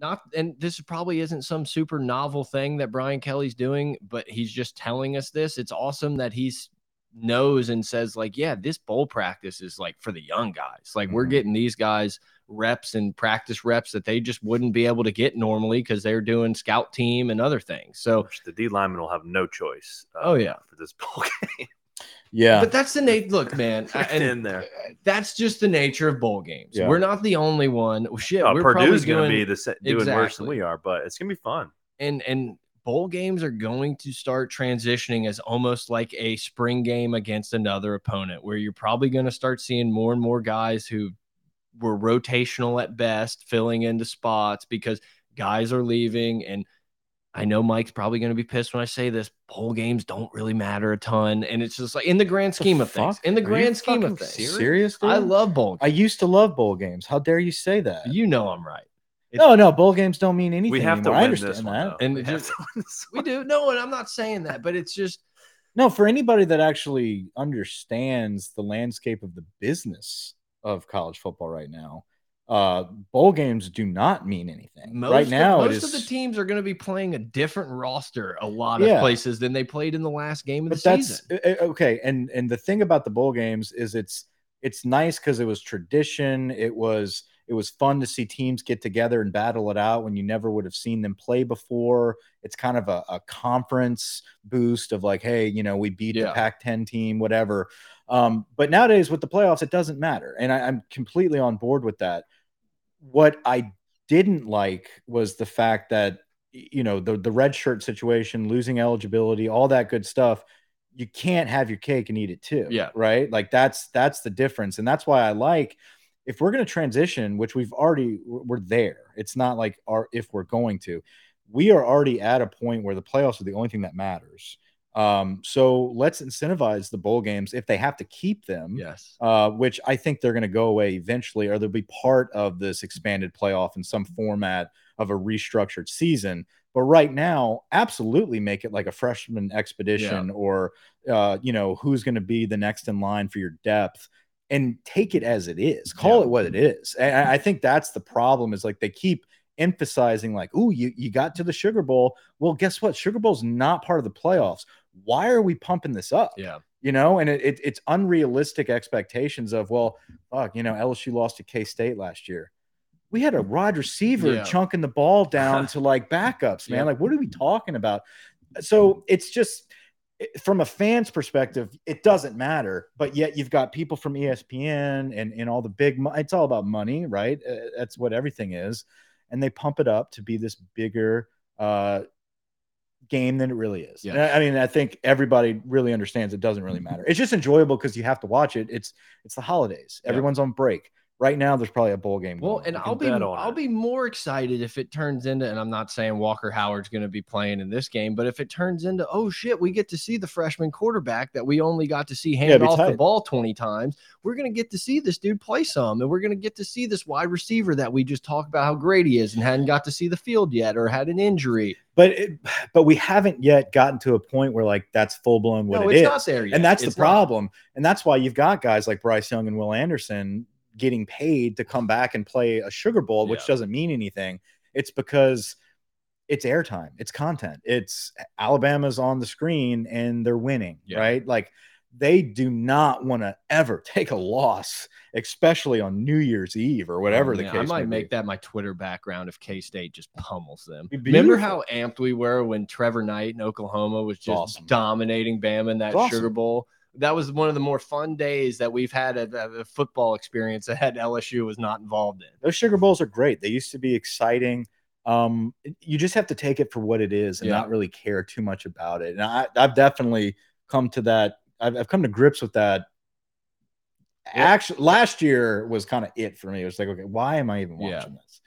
Not and this probably isn't some super novel thing that Brian Kelly's doing, but he's just telling us this. It's awesome that he's knows and says like, yeah, this bowl practice is like for the young guys. Like we're Mhm. getting these guys reps and practice reps that they just wouldn't be able to get normally because they're doing scout team and other things. So the D lineman will have no choice. uh, Oh, yeah. for this bowl game. Yeah, But that's the nature. Look, man, I- and in there. that's just the nature of bowl games. Yeah. We're not the only one. Well, Shit, Oh, we're Purdue's going to be the se- doing worse than we are, but it's going to be fun. and and bowl games are going to start transitioning as almost like a spring game against another opponent, where you're probably going to start seeing more and more guys who were rotational at best, filling into spots because guys are leaving and. I know Mike's probably going to be pissed when I say this. Bowl games don't really matter a ton, and it's just like in the grand scheme of things. In the Are you grand scheme of things, serious? dude? I love bowl. Games. I used to love bowl games. How dare you say that? You know I'm right. no, no, bowl games don't mean anything. We have to anymore. I win understand this one, that. though. And we just- to win this We do. No, and I'm not saying that, but it's just No, for anybody that actually understands the landscape of the business of college football right now, uh, bowl games do not mean anything. most right of- now, most is. of the teams are going to be playing a different roster a lot Yeah. of places than they played in the last game of but the season. uh, uh, okay. And and the thing about the bowl games is it's it's nice because it was tradition. It was it was fun to see teams get together and battle it out when you never would have seen them play before. It's kind of a, a conference boost of like, hey, you know, we beat the Pac-10 team, whatever. Um, but nowadays with the playoffs, it doesn't matter, and I, I'm completely on board with that. What I didn't like was the fact that you know the the red shirt situation, losing eligibility, all that good stuff. You can't have your cake and eat it too. Yeah. Right. Like that's that's the difference. And that's why I like if we're going to transition, which we've already we're there. It's not like our if we're going to. We are already at a point where the playoffs are the only thing that matters. Um, so let's incentivize the bowl games if they have to keep them yes. uh, which I think they're going to go away eventually, or they'll be part of this expanded playoff in some format of a restructured season. But right now, absolutely make it like a freshman expedition, or uh, you know who's going to be the next in line for your depth, and take it as it is. Call Yeah. it what it is. And I I think that's the problem. Is like they keep emphasizing like, "Oh, you you got to the Sugar Bowl." Well, guess what? Sugar Bowl's not part of the playoffs. Why are we pumping this up? Yeah. you know, and it, it, it's unrealistic expectations of, well, fuck, you know, LSU lost to K State last year. We had a wide receiver Yeah. chunking the ball down to like backups, man. Yeah. Like, what are we talking about? So it's just from a fan's perspective, it doesn't matter. But yet you've got people from ESPN and, and all the big, it's all about money, right? Uh, That's what everything is. And they pump it up to be this bigger, uh, game than it really is. Yeah. I mean, I think everybody really understands it doesn't really matter. It's just enjoyable because you have to watch it. It's it's the holidays. Yeah. Everyone's on break. Right now, there's probably a bowl game. Well, going and. I'll be I'll it. be more excited if it turns into, and I'm not saying Walker Howard's going to be playing in this game, but if it turns into, oh shit, we get to see the freshman quarterback that we only got to see hand it'd be off the ball 20 times, we're going to get to see this dude play some, and we're going to get to see this wide receiver that we just talked about how great he is and hadn't got to see the field yet or had an injury. but it, but we haven't yet gotten to a point where like that's full blown what no, it it's is. not there yet. and that's It's the not. problem and that's why you've got guys like bryce young and will anderson getting paid to come back and play a sugar bowl which Yeah. doesn't mean anything it's because it's airtime it's content it's alabama's on the screen and they're winning Yeah. right like they do not want to ever take a loss especially on new year's eve or whatever Oh, the man, case I might make be. that my Twitter background if K State just pummels them. Remember how amped we were when Trevor Knight in Oklahoma was just awesome. dominating Bama in that awesome. Sugar Bowl? That was one of the more fun days that we've had at a football experience that had LSU was not involved in. those sugar bowls are great they used to be exciting um you just have to take it for what it is and Yeah. not really care too much about it and I, i've definitely come to that I've, I've come to grips with that actually last year was kind of it for me it was like okay why am i even Yeah. watching this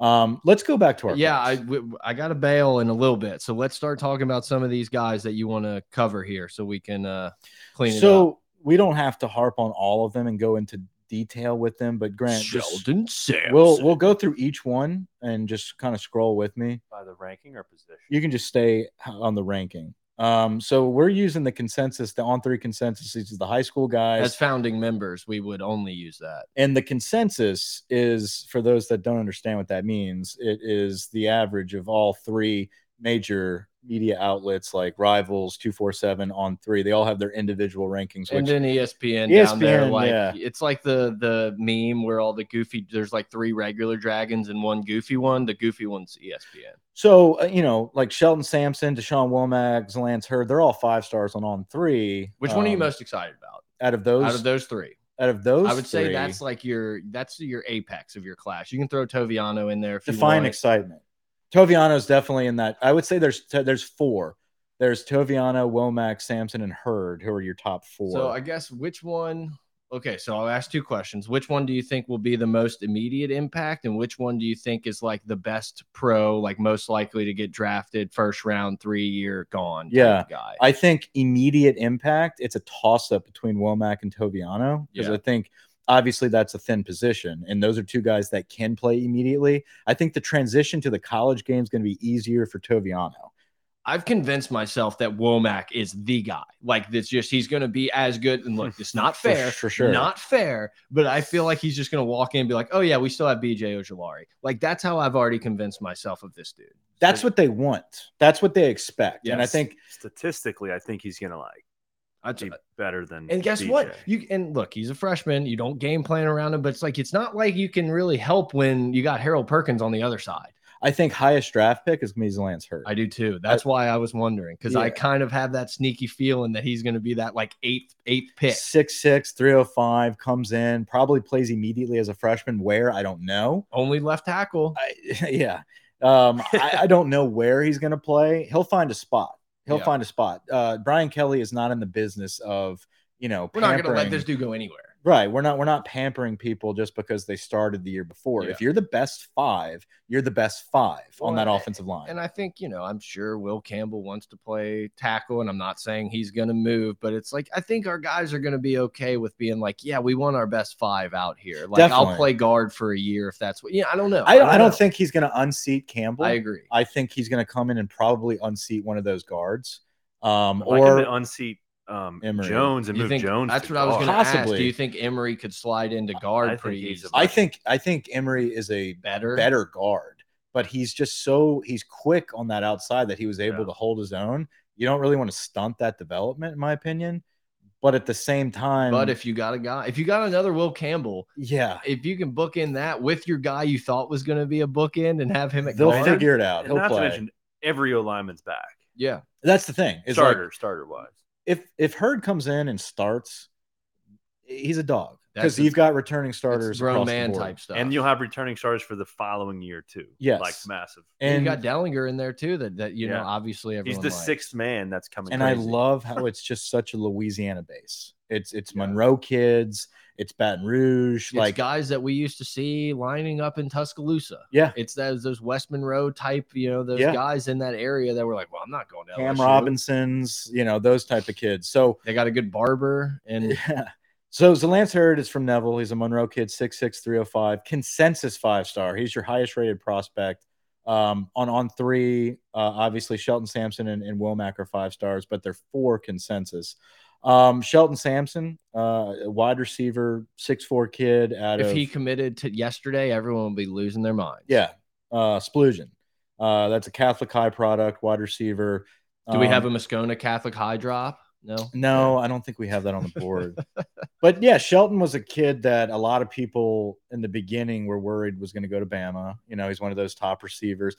um let's go back to our Yeah, I picks. w- I got to bail in a little bit, so let's start talking about some of these guys that you want to cover here, so we can uh clean it up. so we don't have to harp on all of them and go into detail with them but grant Shelton Sampson. we'll we'll go through each one and just kind of scroll with me by the ranking or position. you can just stay on the ranking. Um, so we're using the consensus, the on three consensus. These are the high school guys, as founding members, we would only use that. and the consensus is for those that don't understand what that means. It is the average of all three major media outlets like Rivals, Two Four Seven, On Three. They all have their individual rankings. and then E ESPN, down there, ESPN, like yeah. it's like the the meme where all the goofy there's like three regular dragons and one goofy one. The goofy one's ESPN. so uh, you know, like Shelton Sampson, Da'Shawn Womack, Lance Heard, they're all five stars on On Three. Which one are you Um, most excited about out of those? out of those three? out of those, I would say that's like your that's your apex of your class. You can throw Toviano in there define excitement. Toviano's definitely in that. I would say there's there's four. There's Toviano, Womack, Sampson, and Heard, who are your top four. So I guess which one? Okay, so I'll ask two questions. Which one do you think will be the most immediate impact, and which one do you think is like the best pro, like most likely to get drafted first round, three year gone? Yeah, guy. I think immediate impact. It's a toss up between Womack and Toviano because Yeah. I think obviously that's a thin position, and those are two guys that can play immediately. I think the transition to the college game is going to be easier for Toviano. I've convinced myself that Womack is the guy. Like this, just he's going to be as good. And look, it's not fair, for sure. not fair. But I feel like he's just going to walk in and be like, "Oh yeah, we still have BJ Ojulari." Like that's how I've already convinced myself of this dude. That's what they want. That's what they expect, and I think statistically, I think he's gonna like I, be better than. And guess DJ. what? You and look, he's a freshman. You don't game plan around him, but it's like it's not like you can really help when you got Harold Perkins on the other side. I think highest draft pick is going to be Lance Heard. I do too. That's why I was wondering because I kind of have that sneaky feeling that he's going to be that like eighth eighth pick. Six six, 305, comes in, probably plays immediately as a freshman. Where I don't know. Only left tackle. I, yeah. Um, I, I don't know where he's going to play. He'll find a spot. He'll Yeah. find a spot. Uh, Brian Kelly is not in the business of, you know, We're not going to let this dude go anywhere. Right. We're not we're not pampering people just because they started the year before. Yeah. If you're the best five, you're the best five on that and- offensive line. And I think, you know, I'm sure Will Campbell wants to play tackle, and I'm not saying he's going to move, but it's like, I think our guys are going to be okay with being like, yeah, we want our best five out here. Like, I'll play guard for a year if that's what, yeah, I don't know. I, I don't know. think he's going to unseat Campbell. I agree. I, think he's going to come in and probably unseat one of those guards. Um, I'd like him or to unseat um, Emery. Jones and You move think Jones. that's to what I was going to ask. Do you think Emery could slide into guard I think pretty easily? I think I think Emery is a better. better guard, but he's just so he's quick on that outside that he was able Yeah. to hold his own. You don't really want to stunt that development, in my opinion. But at the same time, But if you got a guy, if you got another Will Campbell, yeah, if you can book in that with your guy you thought was going to be a bookend and have him at they'll guard, figure it out. And He'll not to mention every O lineman's back. yeah, That's the thing. Is like, Starter, starter wise. If if Heard comes in and starts, he's a dog. because you've got returning starters, grown across the man board. type stuff. And you'll have returning starters for the following year too. Yes. like massive. And And you got Dellinger in there too. That that you know Yeah. obviously He's the likes. sixth man that's coming. and I love how it's just such a Louisiana base. It's it's Yeah. Monroe kids, it's Baton Rouge, It's like guys that we used to see lining up in Tuscaloosa. yeah, It's those those West Monroe type, you know, those Yeah. guys in that area that were like, well, I'm not going to Cam LSU. Robinsons, you know those type of kids. So They got a good barber, and yeah. So, so Lance Heard is from Neville. He's a Monroe kid, six six three oh five, consensus five star. He's your highest rated prospect. Um, on on three, uh, obviously Shelton Sampson and, and Womack are five stars, but they're four consensus. Um, Shelton Sampson, uh, a wide receiver, six four kid. Out if of he committed to yesterday, everyone would be losing their minds. yeah, uh, Splusion. Uh, that's a Catholic high product wide receiver. Do we have Um, a Moscona Catholic high drop? No. No, I don't think we have that on the board. but yeah, Shelton was a kid that a lot of people in the beginning were worried was going to go to Bama. You know, he's one of those top receivers.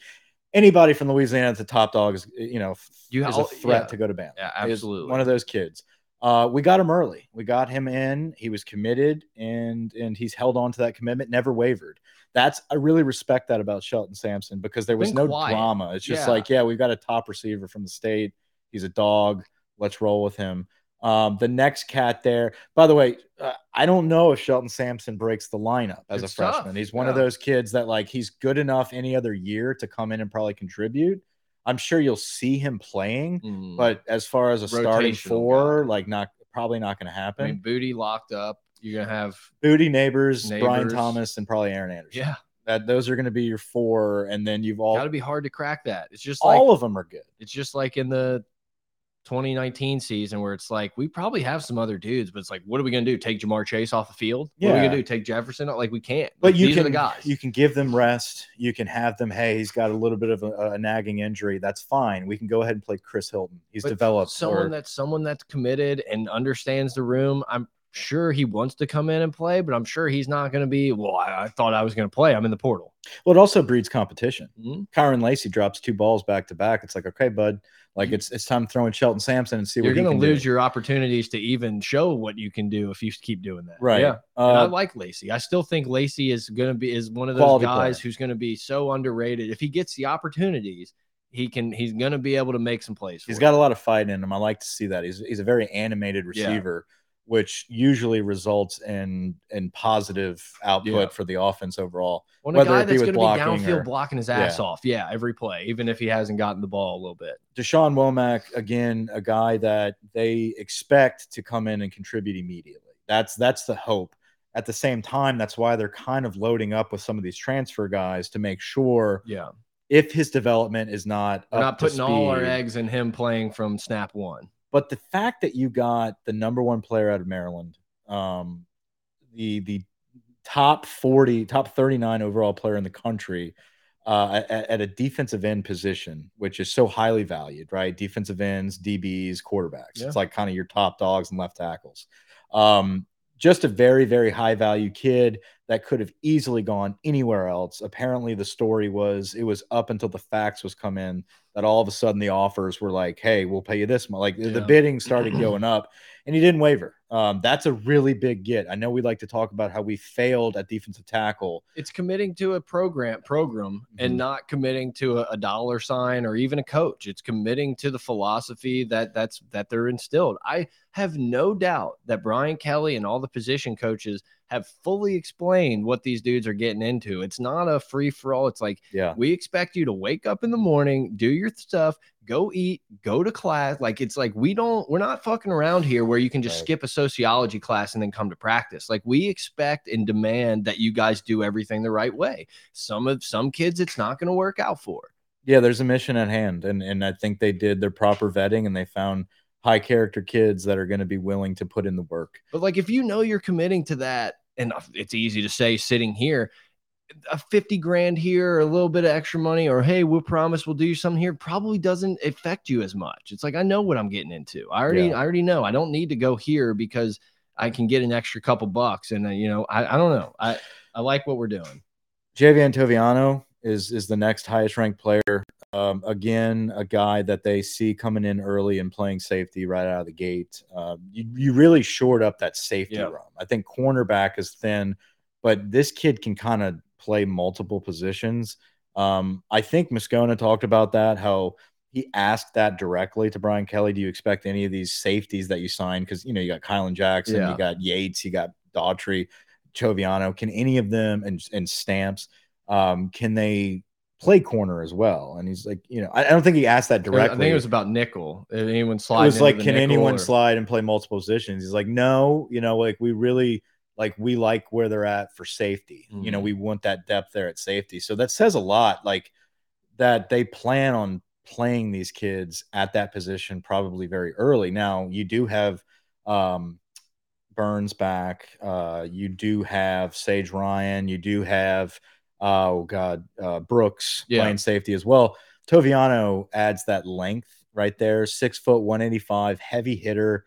Anybody from Louisiana that's a top dog is, you know, You is a threat yeah. to go to Bama. Yeah, Is absolutely. one of those kids. Uh, we got him early. We got him in. He was committed, and and he's held on to that commitment, never wavered. That's I really respect that about Shelton Sampson because there was Been no quiet. drama. It's just Yeah. like, yeah, we've got a top receiver from the state. He's a dog. Let's roll with him. Um, the next cat there, by the way, uh, I don't know if Shelton Sampson breaks the lineup as It's a freshman. tough, He's one of those kids that like he's good enough any other year to come in and probably contribute. I'm sure you'll see him playing, Mm. but as far as a starting four, guy. like not probably not going to I happen. mean, Booty locked up. You're gonna have Booty Nabers, Brian Thomas, and probably Aaron Anderson. yeah. that those are going to be your four, and then you've all Got to be hard to crack that. It's just like all of them are good. it's just like in the 2019 season where it's like we probably have some other dudes, but it's like, what are we gonna do? Take Ja'Marr Chase off the field? What are we gonna do? Take Jefferson? Like we can't. But Like, you these can are the guys. you can give them rest. You can have them. Hey, he's got a little bit of a, a nagging injury. That's fine. We can go ahead and play Chris Hilton. He's But developed. someone or- that's someone that's committed and understands the room. I'm sure he wants to come in and play, but I'm sure he's not going to be. Well, I, I thought I was going to play. I'm in the portal. well, it also breeds competition. Mhm. Kyren Lacy drops two balls back to back. It's like, okay, bud, like it's it's time throwing Shelton Sampson and see You're going to lose do. your opportunities to even show what you can do if you keep doing that. right. Yeah. And I Uh, like Lacy. I still think Lacy is going to be is one of those guys player. who's going to be so underrated. If he gets the opportunities, he can. He's going to be able to make some plays. he's got a lot of fight in him. I like to see that. He's he's a very animated Yeah. Receiver, which usually results in in positive output Yeah. for the offense overall. When a whether guy it that's going to be blocking downfield or- blocking his ass Yeah. off, yeah, every play, even if he hasn't gotten the ball a little bit. Da'Shawn Womack, again, a guy that they expect to come in and contribute immediately. That's that's the hope. At the same time, that's why they're kind of loading up with some of these transfer guys to make sure Yeah, if his development is not we're up not to putting all our eggs in him playing from snap one. But the fact that you got the number one player out of Maryland, um, the the top 40, top 39 overall player in the country uh, at, at a defensive end position, which is so highly valued, right? Defensive ends, DBs, quarterbacks. Yeah. It's like kind of your top dogs and left tackles. Um, just a very, very high value kid that could have easily gone anywhere else. Apparently, the story was it was up until the facts was come in that all of a sudden the offers were like, "Hey, we'll pay you this much." Like the bidding started going up, and he didn't waver. Um, that's a really big get. I know we like to talk about how we failed at defensive tackle. It's committing to a program program Mhm. and not committing to a, a dollar sign or even a coach. It's committing to the philosophy that that's that they're instilled. I have no doubt that Brian Kelly and all the position coaches have fully explained what these dudes are getting into. It's not a free for all. It's like Yeah, we expect you to wake up in the morning, do your stuff, go eat, go to class. Like it's like we don't, we're not fucking around here where you can just Right. skip a sociology class and then come to practice. Like we expect and demand that you guys do everything the right way. Some of some kids, it's not going to work out for. yeah. There's a mission at hand, and and I think they did their proper vetting, and they found high character kids that are going to be willing to put in the work. But like if you know you're committing to that, and it's easy to say sitting here, a 50 grand here or a little bit of extra money, or hey, we'll promise we'll do something here, probably doesn't affect you as much. It's like I know what I'm getting into. I already, Yeah. I already know. I don't need to go here because I can get an extra couple bucks. And uh, you know, I, I don't know. I I like what we're doing. Javien Toviano is is the next highest ranked player Um, again, a guy that they see coming in early and playing safety right out of the gate. Um, you, you really shored up that safety Yeah. room. I think cornerback is thin, but this kid can kind of play multiple positions. Um, I think Moscona talked about that, how he asked that directly to Brian Kelly. Do you expect any of these safeties that you signed? Because, you know, you got Kylan Jackson, Yeah. you got Yates, you got Daughtry, Toviano. Can any of them and, and Stamps, um, can they play corner as well? And he's like, you know, I, I don't think he asked that directly. I think it was about nickel. If anyone slide? It was like, can anyone slide and play multiple positions? He's like, no, you know, like we really like we like where they're at for safety. You know, Mhm. we want that depth there at safety. So that says a lot, like that they plan on playing these kids at that position probably very early. Now you do have um Burns back, uh, you do have Sage Ryan, you do have oh god, uh Brooks Yeah. playing safety as well. Toviano adds that length right there, six foot, 185, heavy hitter.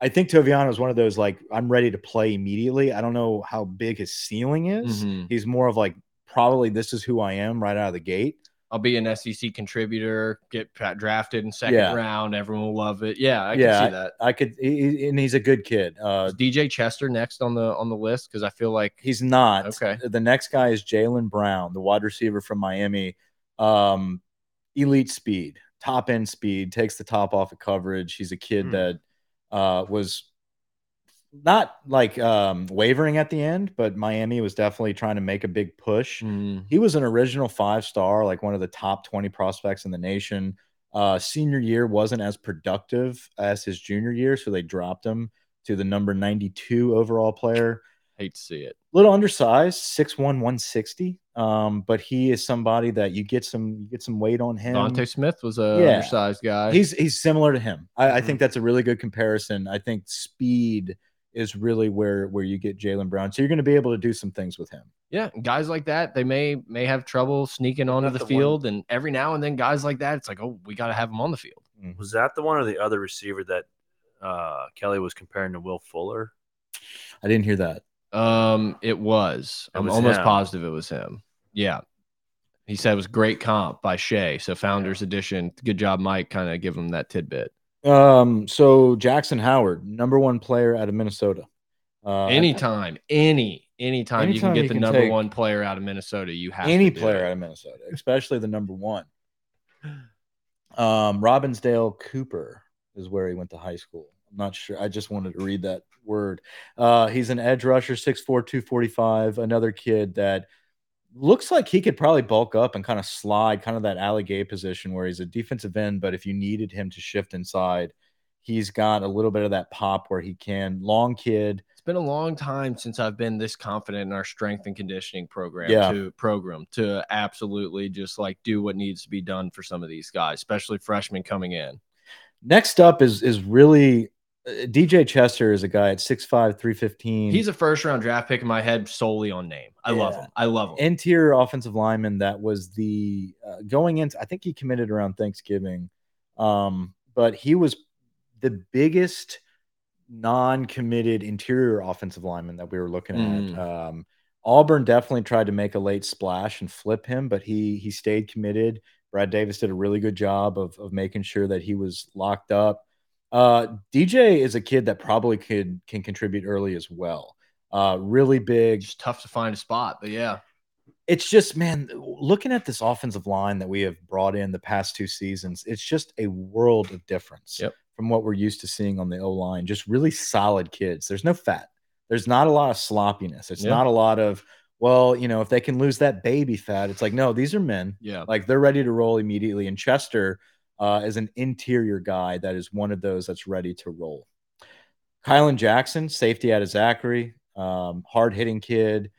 I think Toviano is one of those like I'm ready to play immediately. I don't know how big his ceiling is. Mhm. He's more of like probably this is who I am right out of the gate. I'll be an SEC contributor, get drafted in second Yeah. round. Everyone will love it. Yeah, I Yeah, can see that. I could, he, and he's a good kid. Uh, Is DJ Chester next on the on the list because I feel like he's not. Okay. The next guy is Jalen Brown, the wide receiver from Miami. Um, elite speed, top end speed, takes the top off of coverage. He's a kid Hmm. that uh, was not like um, wavering at the end, but Miami was definitely trying to make a big push. mm, He was an original five star, like one of the top 20 prospects in the nation. Uh, senior year wasn't as productive as his junior year, so they dropped him to the number 92 overall player. hate to see it. Little undersized, 6'1, 160. Um, but he is somebody that you get some you get some weight on him. Dante Smith was a Yeah. undersized guy. He's he's similar to him. I, I Mhm. think that's a really good comparison. I think speed is really where where you get Jalen Brown. So you're going to be able to do some things with him. yeah, guys like that they may may have trouble sneaking onto Not the, the one- field, and every now and then guys like that, it's like, oh, we got to have them on the field. Was that the one or the other receiver that uh, Kelly was comparing to Will Fuller? I didn't hear that. Um, it was. It I'm was almost him. positive it was him. Yeah. He said it was great comp by Shea. So Founders Edition. Good job, Mike. Kind of give him that tidbit. Um, so Jackson Howard, number one player out of Minnesota. Uh, anytime, any, anytime, you can get you the can number one player out of Minnesota, you have any player it. out of Minnesota, especially the number one. Um, Robbinsdale Cooper is where he went to high school. I'm not sure. I just wanted to read that word. Uh, he's an edge rusher, 6'4, 245. Another kid that looks like he could probably bulk up and kind of slide, kind of that Ali Gaye position where he's a defensive end. But if you needed him to shift inside, he's got a little bit of that pop where he can. Long kid. It's been a long time since I've been this confident in our strength and conditioning program Yeah. to program to absolutely just like do what needs to be done for some of these guys, especially freshmen coming in. Next up is is really DJ Chester is a guy at 6'5, 315. He's a first round draft pick in my head solely on name. I love him. I love him. interior offensive lineman that was the uh, going into I think he committed around Thanksgiving. Um, but he was the biggest non-committed interior offensive lineman that we were looking Mm. at. Um, Auburn definitely tried to make a late splash and flip him, but he he stayed committed. Brad Davis did a really good job of of making sure that he was locked up. Uh, DJ is a kid that probably could can contribute early as well. Uh, really big, It's tough to find a spot, but yeah. it's just man looking at this offensive line that we have brought in the past two seasons it's just a world of difference Yep. from what we're used to seeing on the o line just really solid kids there's no fat there's not a lot of sloppiness it's Yeah. not a lot of well you know if they can lose that baby fat it's like no these are men Yeah. like they're ready to roll immediately and chester uh, is an interior guy that is one of those that's ready to roll kylan jackson safety out of zachary um, hard-hitting kid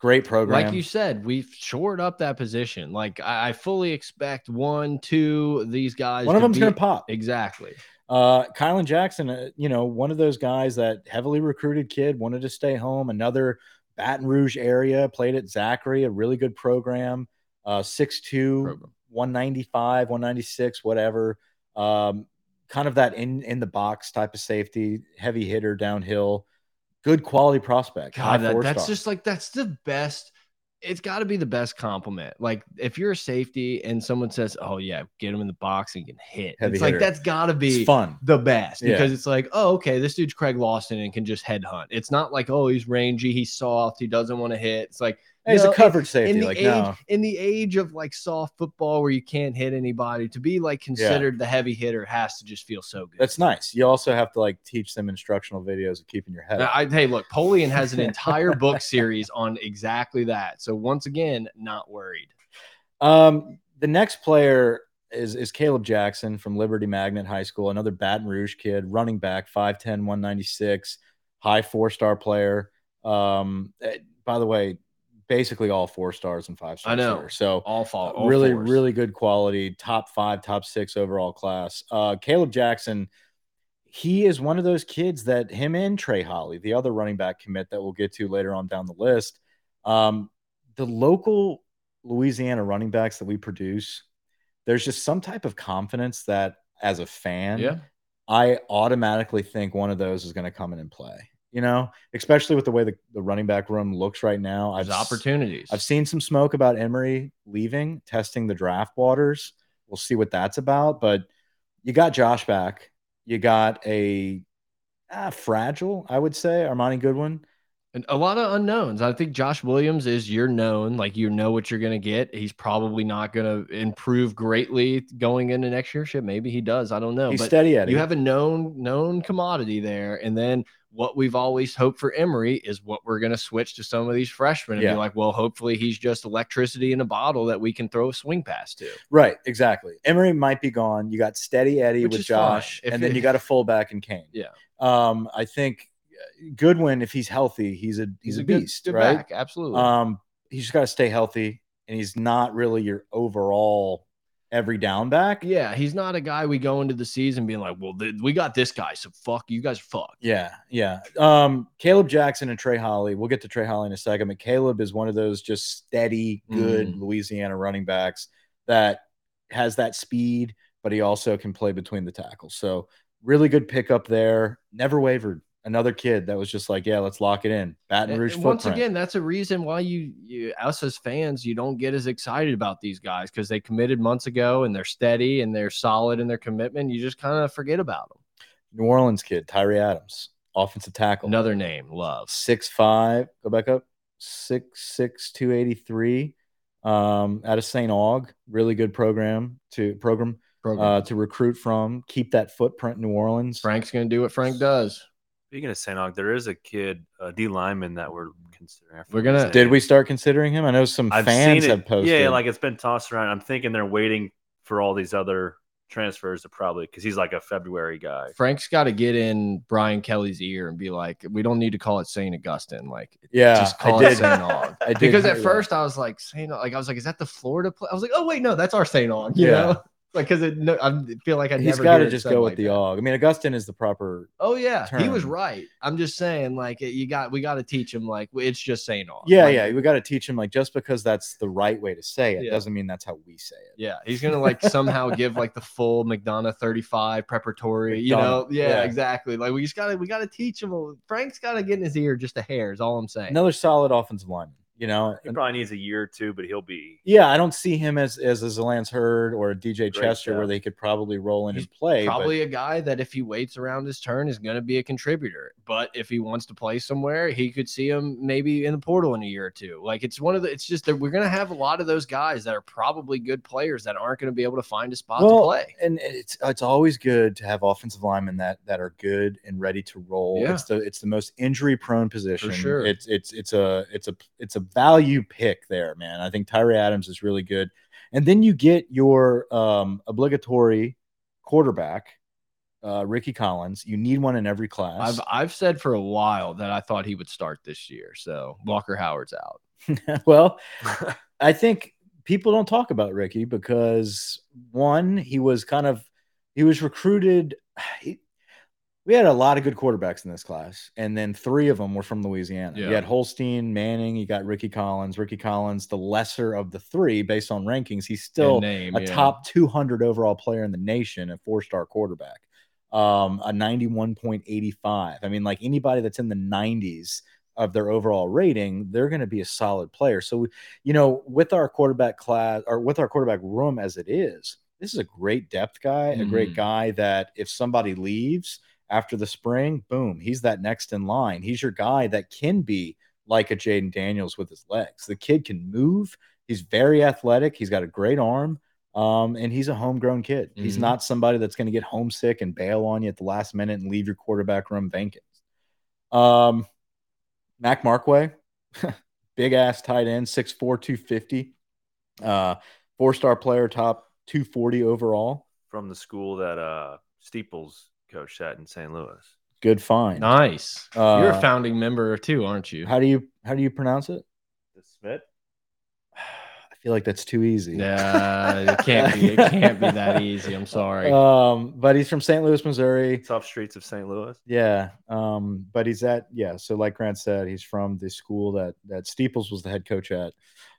great program Like you said, we've shored up that position. Like I, I fully expect one, two these guys. one of them's going to pop Exactly. Uh, Kylan Jackson, uh, you know, one of those guys that heavily recruited kid wanted to stay home. Another Baton Rouge area, played at Zachary, a really good program. Uh, 6'2, Program. 195, 196, whatever. Um, kind of that in in the box type of safety, heavy hitter downhill, good quality prospect. God, that, that's star. just like that's the best it's got to be the best compliment. Like if you're a safety and someone says, "Oh yeah, get him in the box and can hit," Heavy it's like that's got to be It's fun. the best Yeah. because it's like, oh, okay, this dude's Craig Lawson and can just headhunt. It's not like, oh, he's rangy, he's soft, he doesn't want to hit. It's like He's no, a coverage safety. in the like age no, in the age of like soft football where you can't hit anybody, to be like considered the heavy hitter has to just feel so good. that's nice. You also have to like teach them instructional videos of keeping your head. Now, up. I, hey, look, Polian has an entire book series on exactly that. So once again, not worried. Um, the next player is is Kaleb Jackson from Liberty Magnet High School, another Baton Rouge kid, running back, 5'10, 196, high four star player. Um, eh, by the way, basically all four stars and five stars. I know. here. So All fall. uh, all really, fours. really good quality, top five, top six overall class. Uh, Kaleb Jackson, he is one of those kids that him and Trey Holly, the other running back commit that we'll get to later on down the list. Um, the local Louisiana running backs that we produce, there's just some type of confidence that as a fan, Yeah. I automatically think one of those is going to come in and play. You know, especially with the way the, the running back room looks right now. There's I've opportunities. I've seen some smoke about Emery leaving, testing the draft waters. We'll see what that's about. But you got Josh back. You got a ah, fragile, I would say, Armoni Goodwin. And a lot of unknowns. I think Josh Williams is you're known, like you know what you're going to get. He's probably not going to improve greatly going into next year. Shit, maybe he does. I don't know. He's but steady Eddie. you have a known known commodity there, and then what we've always hoped for Emery is what we're going to switch to some of these freshmen and Yeah. be like, well, hopefully he's just electricity in a bottle that we can throw a swing pass to. right, exactly. Emery might be gone. You got steady Eddie Which with. Josh, and then you got a fullback in Kane. Yeah. Um, I think Goodwin, if he's healthy, he's a he's, a, good- beast, good right? back, absolutely. Um, he's just got to stay healthy, and he's not really your overall every down back. yeah, he's not a guy we go into the season being like, well, th- we got this guy, so fuck you guys, fuck. Yeah, yeah. Um, Kaleb Jackson and Trey Holly. We'll get to Trey Holly in a second, but Kaleb is one of those just steady, good Mm. Louisiana running backs that has that speed, but he also can play between the tackles. So really good pickup there. Never wavered. Another kid that was just like, yeah, let's lock it in. Baton And- Rouge and once again, that's a reason why you, you us as fans, you don't get as excited about these guys because they committed months ago and they're steady and they're solid in their commitment. You just kind of forget about them. New Orleans kid, Tyree Adams, offensive tackle. Another name, love. six five. Go back up. Six six two eighty three. Um, out of St. Aug, really good program to program Program. uh, to recruit from. Keep that footprint in New Orleans. Frank's going to do what Frank does. Speaking of St. Aug, there is a kid, uh, D lineman that we're considering. We're gonna- Did we start considering him? I know some I've fans have posted. Yeah, like it's been tossed around. I'm thinking they're waiting for all these other transfers to probably because he's like a February guy. Frank's got to get in Brian Kelly's ear and be like, we don't need to call it St. Augustine. Like, yeah, just I call did. it St. Aug. I did Because hear at that. first I was like, St. Aug. Like, I was like, is that the Florida play? I was like, oh, wait, no, that's our St. Aug. You Yeah. know? Like, because it, no, I feel like I he's never got to just go like with the that. Aug. I mean, Augustine is the proper. Oh yeah, he was right. I'm just saying, like you got, we got to teach him, like it's just saying Aug. Yeah, Like, yeah. We got to teach him like just because that's the right way to say it Yeah. doesn't mean that's how we say it. yeah. He's gonna like somehow give like the full McDonough 35 preparatory. You know, yeah, yeah. exactly. Like we just gotta, we gotta teach him. Frank's got to get in his ear just a hair. Is all I'm saying. Another solid offensive lineman. You know, He probably needs a year or two, but he'll be. Yeah, I don't see him as as, as a Lance Heard or a DJ Great Chester where they could probably roll in He's and play. but- Probably a guy that if he waits around his turn is going to be a contributor. But if he wants to play somewhere, he could see him maybe in the portal in a year or two. Like it's one of the, it's just that we're going to have a lot of those guys that are probably good players that aren't going to be able to find a spot to play. and it's it's always good to have offensive linemen that that are good and ready to roll. Yeah. It's the it's the most injury prone position. For sure. It's it's it's a it's a it's a value pick there, man. I think Tyree Adams is really good. And then you get your um obligatory quarterback, uh Rickie Collins. You need one in every class. I've I've said for a while that I thought he would start this year. So Walker Howard's out. well, I think people don't talk about Rickie because one, he was kind of he was recruited. He, we had a lot of good quarterbacks in this class, and then three of them were from Louisiana. You had Holstein, Manning, you got Rickie Collins. Rickie Collins, the lesser of the three based on rankings, he's still name, a yeah. top 200 overall player in the nation, a four star quarterback, um, a 91.85. I mean, like anybody that's in the 90s of their overall rating, they're going to be a solid player. So, you know, with our quarterback class or with our quarterback room as it is, this is a great depth guy, a great Mhm. guy that if somebody leaves after the spring, boom, he's that next in line. He's your guy that can be like a Jayden Daniels with his legs. The kid can move. He's very athletic. He's got a great arm. Um, and he's a homegrown kid. He's Mhm. not somebody that's going to get homesick and bail on you at the last minute and leave your quarterback room vacant. Um, Mac Markway, big ass tight end, 6'4, 250. Uh, four star player, top 240 overall. from the school that uh Steeples coached at in St. Louis. Good find. Nice. You're a Uh, founding member too, aren't you? How do you how do you pronounce it? The Smith? I feel like that's too easy. Yeah, it can't be. It can't be that easy. I'm sorry. Um, but he's from St. Louis, Missouri. Tough streets of St. Louis. Yeah. Um, but he's at yeah. So like Grant said, he's from the school that that Steeples was the head coach at.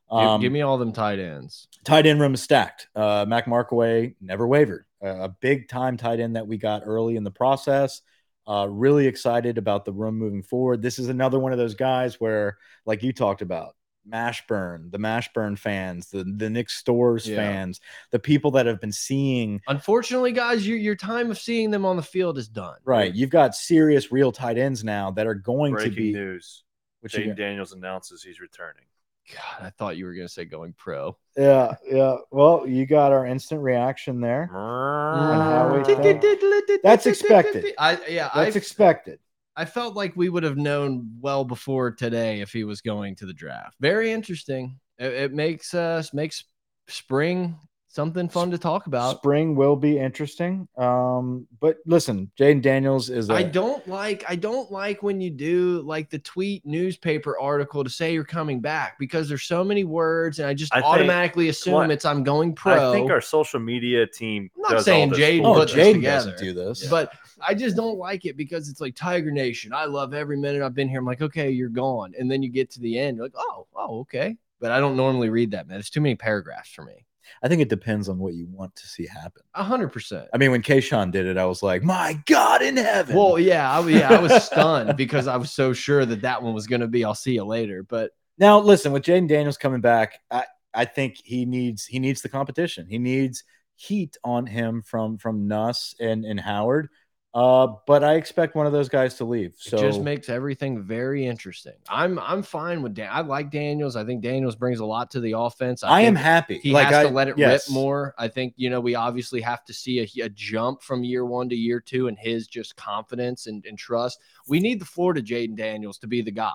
Give- Um, give, me all them tight ends. tight end room is stacked. Uh, Mac Markway never wavered. A big time tight end that we got early in the process. Uh, really excited about the room moving forward. This is another one of those guys where, like you talked about, Mashburn, the Mashburn fans, the the Nick Stores Yeah. fans, the people that have been seeing. Unfortunately, guys, your your time of seeing them on the field is done. Right, you've got serious, real tight ends now that are going Breaking to be. news. What you Jayden? Daniels announces he's returning. God, I thought you were gonna say going pro. Yeah, yeah. Well, you got our instant reaction there. how we think- That's expected. I yeah, I That's expected. I felt like we would have known well before today if he was going to the draft. Very interesting. It, it makes us makes spring something fun to talk about. Spring will be interesting. Um, but listen, Jayden Daniels is a I don't like I don't like when you do like the tweet newspaper article to say you're coming back because there's so many words and I just I think- automatically assume What- it's I'm going pro. I think our social media team. I'm not does all saying this Jayden for Oh, put us. Jayden doesn't do this. but I just don't like it because it's like Tiger Nation. I love every minute I've been here. I'm like, okay, you're gone. And then you get to the end, you're like, oh, oh, okay. But I don't normally read that, man. It's too many paragraphs for me. I think it depends on what you want to see happen. A hundred percent. I mean, when Kayshon did it, I was like, my God in heaven. Well, yeah, I, yeah, I was stunned because I was so sure that that one was going to be. I'll see you later. But now listen, with Jayden Daniels coming back, I, I think he needs he needs the competition. He needs heat on him from from Nuss and, and Howard. Uh, but I expect one of those guys to leave. So it just makes everything very interesting. I'm I'm fine with Dan. I like Daniels. I think Daniels brings a lot to the offense. I, am happy. He like has I, to let it yes. rip more. I think you know we obviously have to see a, a jump from year one to year two, and his just confidence and, and trust. We need the Florida Jayden Daniels to be the guy.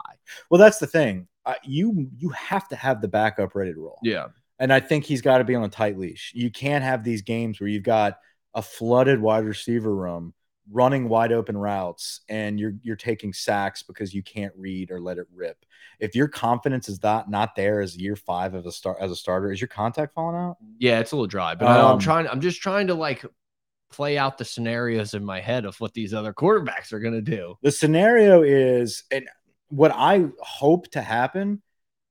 Well, that's the thing. Uh, you you have to have the backup ready to roll. Yeah, And I think he's got to be on a tight leash. You can't have these games where you've got a flooded wide receiver room running wide open routes and you're you're taking sacks because you can't read or let it rip. If your confidence is not not there as year 5 of a start as a starter, is your contact falling out? yeah, it's a little dry, but Um, I'm trying. I'm just trying to like play out the scenarios in my head of what these other quarterbacks are going to do. The scenario is and what I hope to happen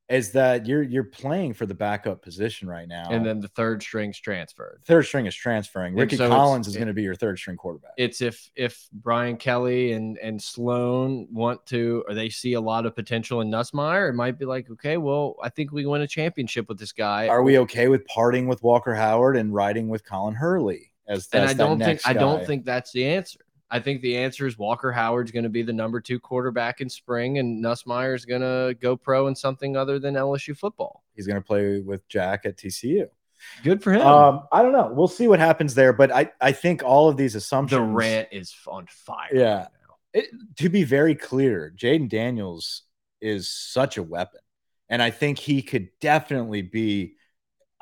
is that you're you're playing for the backup position right now. And then the third string's transferred. third string is transferring. Rickie so Collins is it- going to be your third string quarterback. it's if if Brian Kelly and and Sloan want to or they see a lot of potential in Nussmeier, it might be like, okay, well, I think we win a championship with this guy. Are we okay with parting with Walker Howard and riding with Colin Hurley as, and I don't think I don't think that's the answer. I think the answer is Walker Howard's going to be the number two quarterback in spring, and Nussmeier is going to go pro in something other than LSU football. he's going to play with Jack at TCU. Good for him. Um, I don't know. We'll see what happens there, but I, I think all of these assumptions. the rant is on fire. Yeah. right it, to be very clear, Jayden Daniels is such a weapon, and I think he could definitely be.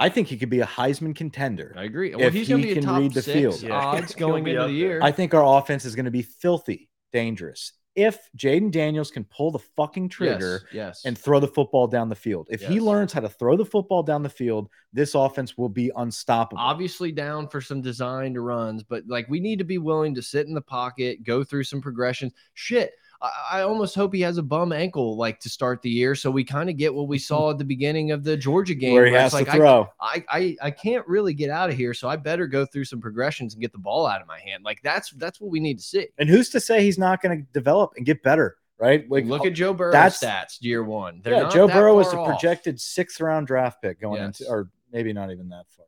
I think he could be a Heisman contender. I agree. Well, If he's going to he be a can top read the six field. Yeah. odds going into the year. I think our offense is going to be filthy dangerous if Jayden Daniels can pull the fucking trigger Yes, yes. and throw the football down the field. If he learns how to throw the football down the field, this offense will be unstoppable. obviously down for some designed runs, but like we need to be willing to sit in the pocket, go through some progressions. Shit. I, I almost hope he has a bum ankle like to start the year, so we kind of get what we mm-hmm. saw at the beginning of the Georgia game, where he it's has like to throw. I, I I can't really get out of here, so I better go through some progressions and get the ball out of my hand. Like that's that's what we need to see. And who's to say he's not going to develop and get better right? Like Look at Joe Burrow's that's- stats year one. They're yeah, Joe Burrow was a off. projected sixth round draft pick going Yes. into, or maybe not even that far.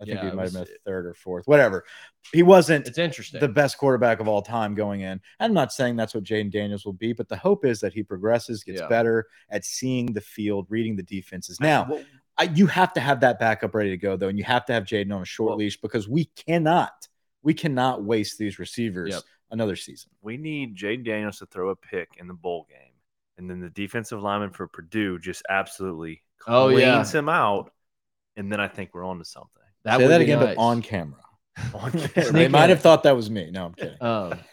I think Yeah, he it might have was- been eh a third or fourth, whatever. He wasn't It's interesting. the best quarterback of all time going in. I'm not saying that's what Jayden Daniels will be, but the hope is that he progresses, gets Yeah. better at seeing the field, reading the defenses. Now, I, you have to have that backup ready to go though, and you have to have Jayden on a short Well- leash because we cannot, we cannot waste these receivers Yep. another season. we need Jayden Daniels to throw a pick in the bowl game, and then the defensive lineman for Purdue just absolutely Oh, cleans yeah. him out, and then I think we're on to something. That Say would that be again, nice. but on camera. On camera. they might have thought that was me. No, I'm kidding. Um,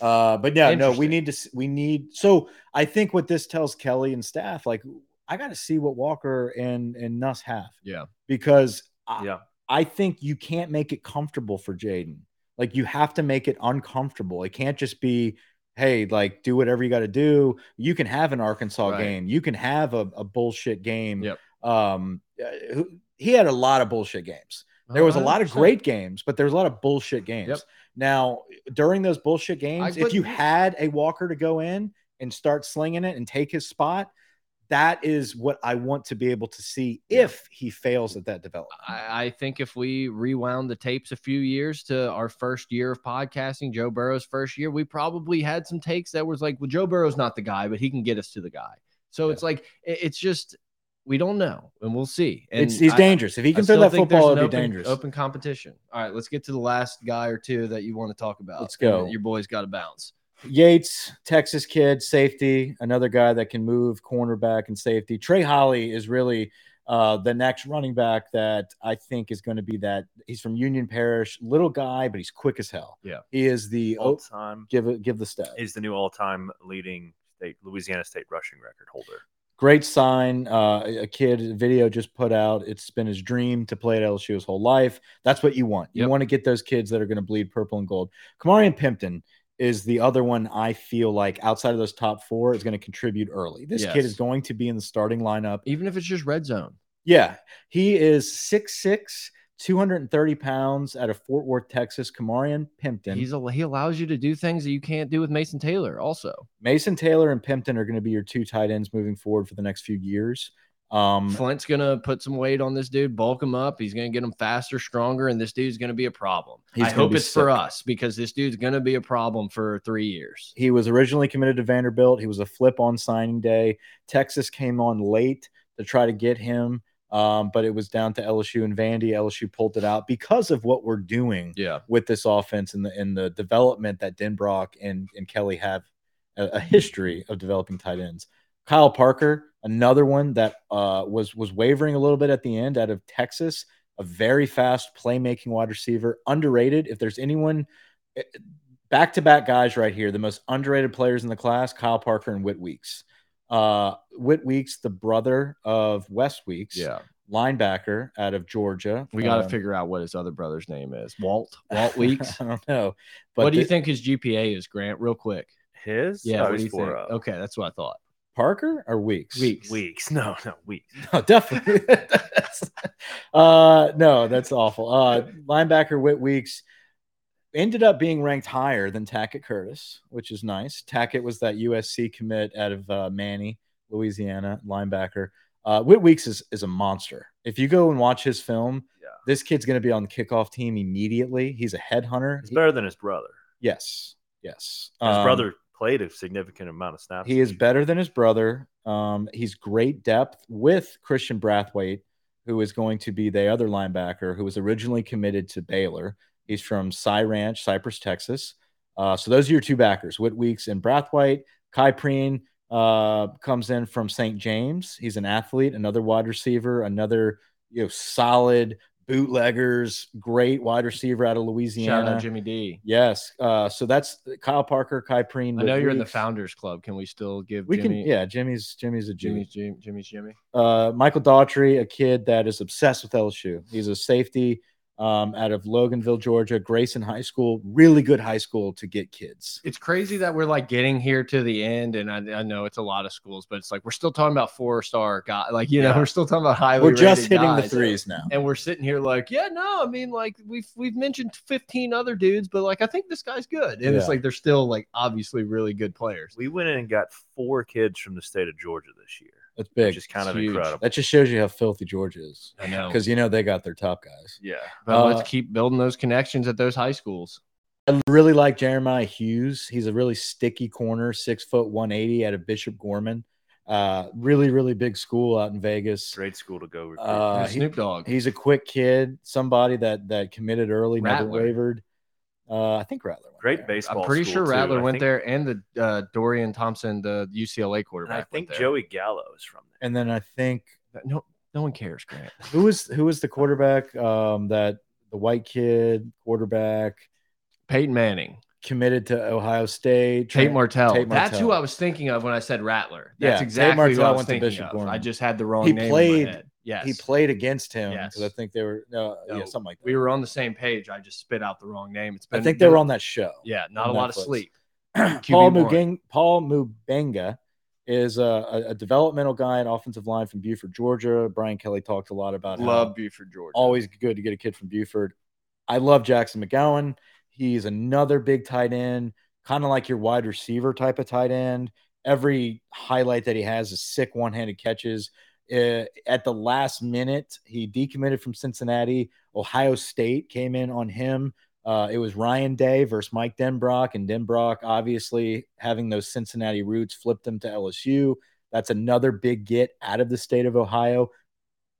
Uh, but yeah, no, we need to. We need. So I think what this tells Kelly and staff, like, I got to see what Walker and and Nuss have yeah. because I, yeah, I think you can't make it comfortable for Jayden. Like you have to make it uncomfortable. It can't just be, hey, like do whatever you got to do. You can have an Arkansas Right. game. You can have a, a bullshit game. Yep. Um, uh, he had a lot of bullshit games. There was a lot of 100%. great games, but there was a lot of bullshit games. Yep. Now, during those bullshit games, if you had a Walker to go in and start slinging it and take his spot, that is what I want to be able to see Yeah. if he fails at that development. I, I think if we rewound the tapes a few years to our first year of podcasting, Joe Burrow's first year, we probably had some takes that was like, well, Joe Burrow's not the guy, but he can get us to the guy. So it's like it- it's just we don't know, and we'll see. And it's he's I- dangerous. If he I can throw that football, there's it'd be open- dangerous. Open competition. All right, let's get to the last guy or two that you want to talk about. Let's go. Your boy's got to bounce. Yates, Texas kid, safety, another guy that can move cornerback and safety. Trey Holly is really uh, the next running back that I think is going to be that. He's from Union Parish, little guy, but he's quick as hell. Yeah. he is the all oh, time give it give the stat. He's the new all-time leading state Louisiana state rushing record holder. Great sign. Uh, a kid video just put out. It's been his dream to play at LSU his whole life. That's what you want. You Yep. want to get those kids that are going to bleed purple and gold. Kamarian Pimpton is the other one I feel like outside of those top four is going to contribute early. This kid is going to be in the starting lineup. Even if it's just red zone. Yeah, he is 6'6, 230 pounds out of Fort Worth, Texas. Kamarian Pimpton. He's a, he allows you to do things that you can't do with Mason Taylor. Also, Mason Taylor and Pimpton are going to be your two tight ends moving forward for the next few years. Um, Flint's gonna put some weight on this dude, bulk him up. He's gonna get him faster, stronger, and this dude's gonna be a problem. He's I hope it's for us because this dude's gonna be a problem for three years. He was originally committed to Vanderbilt. He was a flip on signing day. Texas came on late to try to get him, um, but it was down to LSU and Vandy. LSU pulled it out because of what we're doing Yeah, with this offense and the and the development that Denbrock and, and Kelly have a, a history of developing tight ends. Kyle Parker, another one that uh, was was wavering a little bit at the end out of Texas, a very fast playmaking wide receiver, underrated. If there's anyone back to back guys right here, the most underrated players in the class, Kyle Parker and Whit Weeks. Uh, Whit Weeks, the brother of West Weeks, yeah. linebacker out of Georgia. We got to Um, figure out what his other brother's name is. Walt. Walt Weeks. I don't know. But what do you think his GPA is, Grant? Real quick. His Yeah. oh, what do you think? 4-0. Okay, that's what I thought. Parker or Weeks? Weeks. Weeks, no, no weeks. No, definitely. uh, no, that's awful. Uh, linebacker Whit Weeks ended up being ranked higher than Tackett Curtis, which is nice. Tackett was that USC commit out of uh, Many, Louisiana, linebacker. Uh, Whit Weeks is, is a monster. If you go and watch his film, Yeah. this kid's going to be on the kickoff team immediately. He's a headhunter. He's better than his brother. yes, yes. His Um, brother played a significant amount of snaps. He is better than his brother. Um, he's great depth with Christian Brathwaite, who is going to be the other linebacker who was originally committed to Baylor. He's from Cy Ranch, Cypress, Texas. Uh, so those are your two backers, Whit Weeks and Brathwaite. Kai Preen uh, comes in from St. James. He's an athlete, another wide receiver, another you know solid bootleggers, great wide receiver out of Louisiana. Shout out Jimmy D. Yes. Uh, so that's Kyle Parker, Kai Preen. I know you're in the Founders Club. Can we still give We Jimmy? can, yeah. Jimmy's Jimmy's a Jimmy. Jimmy's Jimmy, Jimmy's Jimmy. Uh, Michael Daughtry, a kid that is obsessed with LSU. He's a safety. Um, out of Loganville, Georgia, Grayson High School. Really good high school to get kids. It's crazy that we're like getting here to the end, and I, I know it's a lot of schools, but it's like we're still talking about four star guys. Like you know, we're still talking about highly. We're just rated hitting the threes now. and we're sitting here like, yeah, no, I mean, like we've we've mentioned 15 other dudes, but like I think this guy's good, and it's like they're still like obviously really good players. We went in and got four kids from the state of Georgia this year, That's big. which is kind It's of huge. incredible. That just shows you how filthy Georgia is. I know, Because you know they got their top guys. yeah. but uh, let's keep building those connections at those high schools. I really like Jeremiah Hughes. He's a really sticky corner, six foot one eighty out of Bishop Gorman. Uh, really, really big school out in Vegas. Great school to go recruit. Uh, Snoop Dogg. He's a quick kid, somebody that that committed early, never wavered. Uh, I think Rattler. went Great there. baseball. I'm pretty sure. Rattler I went think- there, and the uh, Dorian Thompson, the UCLA And quarterback. I went think there. Joey Gallo is from there. And then I think No, no one cares, Grant. who was who was the quarterback? Um, that the white kid quarterback Peyton Manning, committed to Ohio State. Tate Tra- Martell. Tate That's who I was thinking of when I said Rattler. Yeah, That's Tate exactly Martell who I was went to thinking Bishop of. Gorman. I just had the wrong He name played- in my head. Yes, He played against him Yes. because I think they were uh, yeah something like that. We were on the same page. I just spit out the wrong name. It's been I think they were on that show. Yeah, not a lot of sleep. Paul QB1. Mugang, Paul Mubenga is a, a, developmental guy, an offensive line from Buford, Georgia. Brian Kelly talked a lot about Love Buford, Georgia. always good to get a kid from Buford. I love Jackson McGowan. He's another big tight end, kind of like your wide receiver type of tight end. Every highlight that he has is sick one handed catches. Uh, at the last minute, he decommitted from Cincinnati. Ohio State came in on him. Uh, it was Ryan Day versus Mike Denbrock, and Denbrock, obviously having those Cincinnati roots, flipped him to LSU. That's another big get out of the state of Ohio.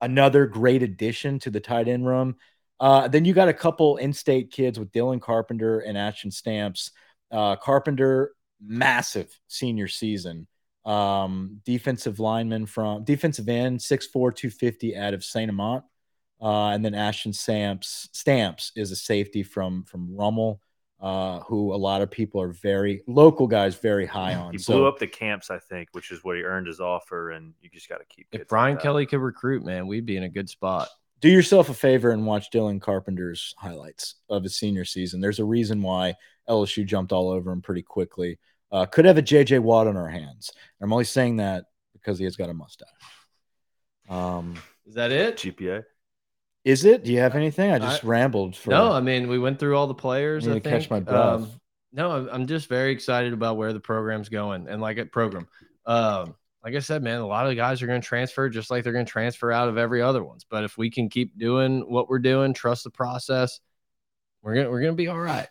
Another great addition to the tight end room. Uh, then you got a couple in-state kids with Dylan Carpenter and Ashton Stamps. Uh, Carpenter, massive senior season. Um, defensive lineman from defensive end, 6'4", 250 out of Saint Amant. Uh, and then Ashton Stamps Stamps is a safety from from Rummel, uh, who a lot of people are very local guys very high on. He So- blew up the camps, I think, which is what he earned his offer, and you just got to keep. kids If Brian that. Kelly could recruit, man, we'd be in a good spot. do yourself a favor and watch Dylan Carpenter's highlights of his senior season. There's a reason why LSU jumped all over him pretty quickly. Uh, could have a JJ Watt on our hands. I'm only saying that because he has got a mustache. Um, Is that it? GPA. is it? Do you have anything? I just I- rambled for. No, I mean we went through all the players. Need I to catch my breath. Um, no, I'm, I'm just very excited about where the program's going and like a program. Um, like I said, man, a lot of the guys are going to transfer just like they're going to transfer out of every other ones. But if we can keep doing what we're doing, trust the process, we're gonna we're gonna be all right.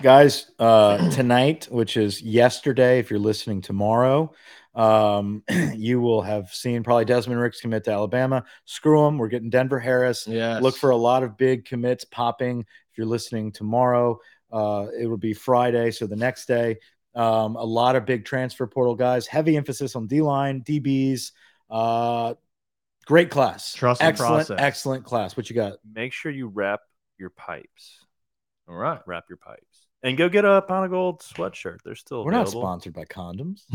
Guys uh tonight which is yesterday if you're listening tomorrow um you will have seen probably desmond ricks commit to alabama. Screw him. We're getting denver harris. Yeah, look for a lot of big commits popping if you're listening tomorrow. Uh it will be friday so the next day. Um a lot of big transfer portal guys. Heavy emphasis on d-line dbs uh great class. Trust the excellent process. excellent class. What you got? Make sure you wrap your pipes. all right. Wrap your pipes, and go get a Pod of Geauxld sweatshirt. They're still we're not sponsored by condoms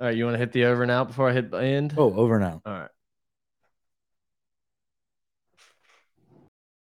All right, you want to hit the over now before I hit the end? oh over now All right.